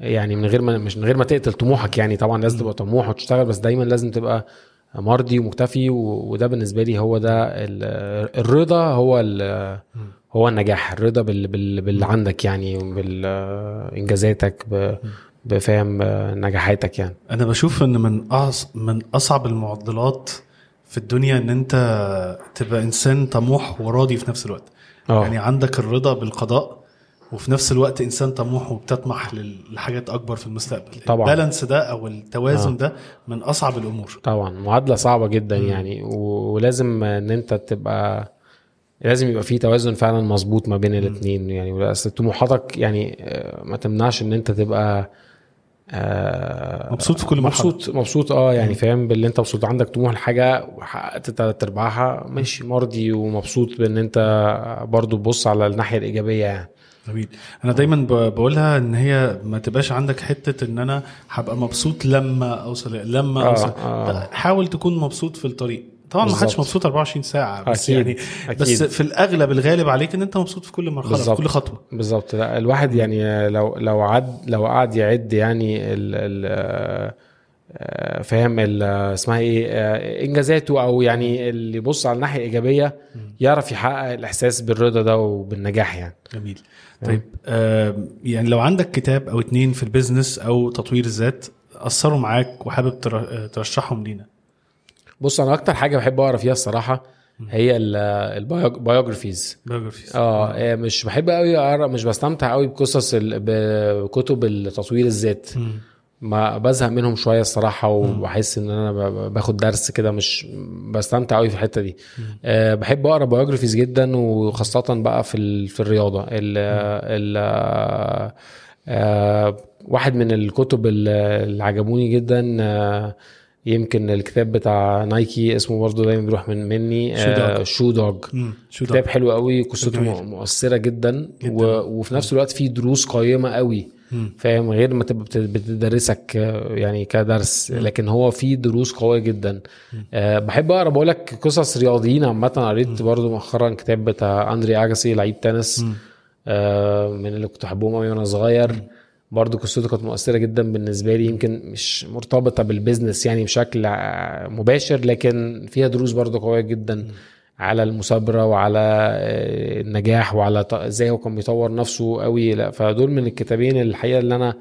يعني من غير ما مش من غير ما تقتل طموحك يعني. طبعا لازم تبقى طموح وتشتغل بس دايما لازم تبقى مرضي ومكتفي وده بالنسبة لي هو ده ال- الرضا هو هو النجاح. الرضا بال بال باللي عندك يعني بانجازاتك بفهم نجاحاتك يعني. أنا بشوف إن من من أصعب المعضلات في الدنيا إن أنت تبقى إنسان طموح وراضي في نفس الوقت. آه. يعني عندك الرضا بالقضاء وفي نفس الوقت إنسان طموح وبتطمح لحاجات أكبر في المستقبل. طبعا. البالانس ده أو التوازن آه. ده من أصعب الأمور. طبعا. معادلة صعبة جدا يعني. و- ولازم إن أنت تبقى لازم يبقى في توازن فعلا مظبوط ما بين الاثنين يعني. اصل طموحاتك يعني آه، ما تمنعش إن أنت تبقى آه، مبسوط في كل مرحلة. مبسوط مبسوط آه يعني فاهم باللي أنت مبسوط عندك طموح لحاجة وحققت تلات أرباعها ماشي مرضي ومبسوط بأن أنت برضو تبص على الناحية الإيجابية يعني. جميل. أنا دايما بقولها إن هي ما تبقاش عندك حتة إن أنا هبقى مبسوط لما أوصل لما آه، أوصل. آه. حاول تكون مبسوط في الطريق. طبعا ما حدش. مبسوط 24 ساعة بس أكيد، يعني أكيد. بس في الأغلب الغالب عليك إن أنت مبسوط في كل مرحلة في بالظبط. كل خطوة. بالظبط. لا الواحد يعني لو لو عد لو قعد يعد يعني ال ال آه، فاهم اسمها إيه آه، إنجازاته أو يعني اللي يبص على الناحية الايجابيه يعرف يحقق الإحساس بالرضا ده وبالنجاح يعني. جميل. طيب آم، يعني لو عندك كتاب أو اتنين في ال business أو تطوير الذات أثروا معاك وحابب تر- آه، ترشحهم لينا. بص أنا أكتر حاجة بحب أقرأ فيها الصراحة هي ال biographies. آه آه، مش بحب قوي أقرأ مش بستمتع قوي بقصص بكتب التطوير الذات. ما بزهق منهم شوية الصراحة وبحس إن أنا باخد درس كده مش بستمتع قوي في الحتة دي. أه بحب أقرأ biographies جدا وخاصة بقى في في الرياضة. ال ال أه واحد من الكتب ال- اللي عجبوني جدا أه يمكن الكتاب بتاع نايكي اسمه برضه دايما بيروح من مني. Shoe Dog. Shoe Dog. شو كتاب حلو قوي قصته مؤثرة جدا, جداً. و... وفي نفس الوقت فيه دروس قيمة قوي. فاهم؟ غير ما تبقى بت- بتدرسك آه، يعني كدرس. لكن هو فيه دروس قوية جدا. أه بحب أقرأ. بقول لك قصص رياضيين عامة. قريت برضو مؤخرا كتاب بتاع أندري أجاسي لعيب تنس. آه من اللي كنت بحبهم قوي وأنا صغير. برضو قصته كانت مؤثرة جدا بالنسبة لي يمكن مش مرتبطة بالبيزنس يعني بشكل آه، مباشر لكن فيها دروس برضو قوية جدا على المثابرة وعلى آه، النجاح وعلى إزاي هو كان بيطور نفسه قوي. لا فدول من الكتابين الحقيقة اللي أنا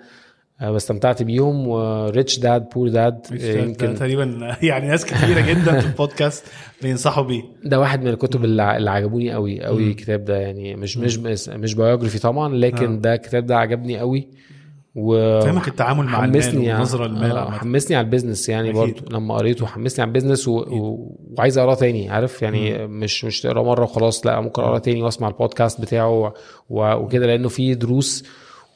آه، استمتعت بيهم و Rich Dad Poor Dad يمكن تقريبا يعني ناس كتيرة جدا في البودكاست بينصحوا بيه. ده واحد من الكتب اللي عجبوني قوي قوي الكتاب ده يعني مش مش مش, مش biography طبعا لكن آه. ده الكتاب ده عجبني قوي. و فاهمك التعامل مع المال حمسني والنظره للمال آه،. حمسني على ال business يعني. برضو لما قريته حمسني على البيزنس و... و... وعايز اقراه تاني عارف؟ يعني مش مش تقراه مرة وخلاص لا ممكن اقراه تاني وأسمع البودكاست بتاعه و... و... وكده لأنه فيه دروس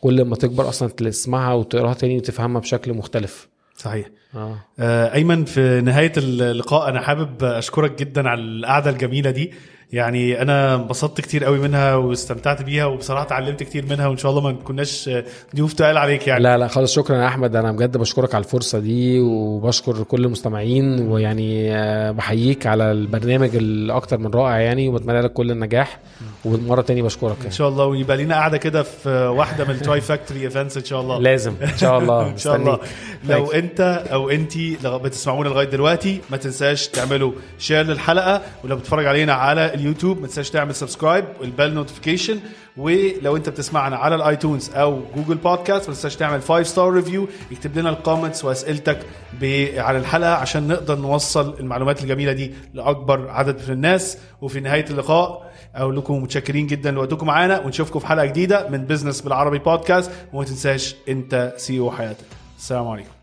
كل ما تكبر أصلا تسمعها وتقراها تاني وتفهمها بشكل مختلف. صحيح. آه. آه، أيمن في نهاية اللقاء أنا حابب أشكرك جدا على القعدة الجميلة دي. يعني أنا انبسطت كتير قوي منها واستمتعت بيها وبصراحة اتعلمت كتير منها وإن شاء الله ما كناش ضيوف تقال عليك يعني. لا لا خالص شكرا يا أحمد. أنا بجد بشكرك على الفرصة دي وبشكر كل المستمعين ويعني آه، بحييك على البرنامج الأكتر من رائع يعني وبتمنى لك كل النجاح. ومرة تاني بشكرك إن يعني. شاء الله ويبقى لنا قعده كده في واحدة من ال Tri Factory events إن شاء الله. لازم إن شاء الله. إن شاء الله. لو أنت أو أنت بتسمعونا لغاية دلوقتي ما تنساش تعملوا share للحلقة ولو بتتفرج علينا على اليوتيوب ما تنساش تعمل subscribe وال bell notification ولو أنت بتسمعنا على ال iTunes أو Google Podcast ما تنساش تعمل 5 star review اكتب لنا ال comments وأسئلتك على الحلقة عشان نقدر نوصل المعلومات الجميلة دي لأكبر عدد من الناس. وفي نهاية اللقاء أقول لكم متشكرين جدا لوقتكم معانا ونشوفكم في حلقة جديدة من بزنس بالعربي بودكاست وما تنساش أنت CEO حياتك. السلام عليكم.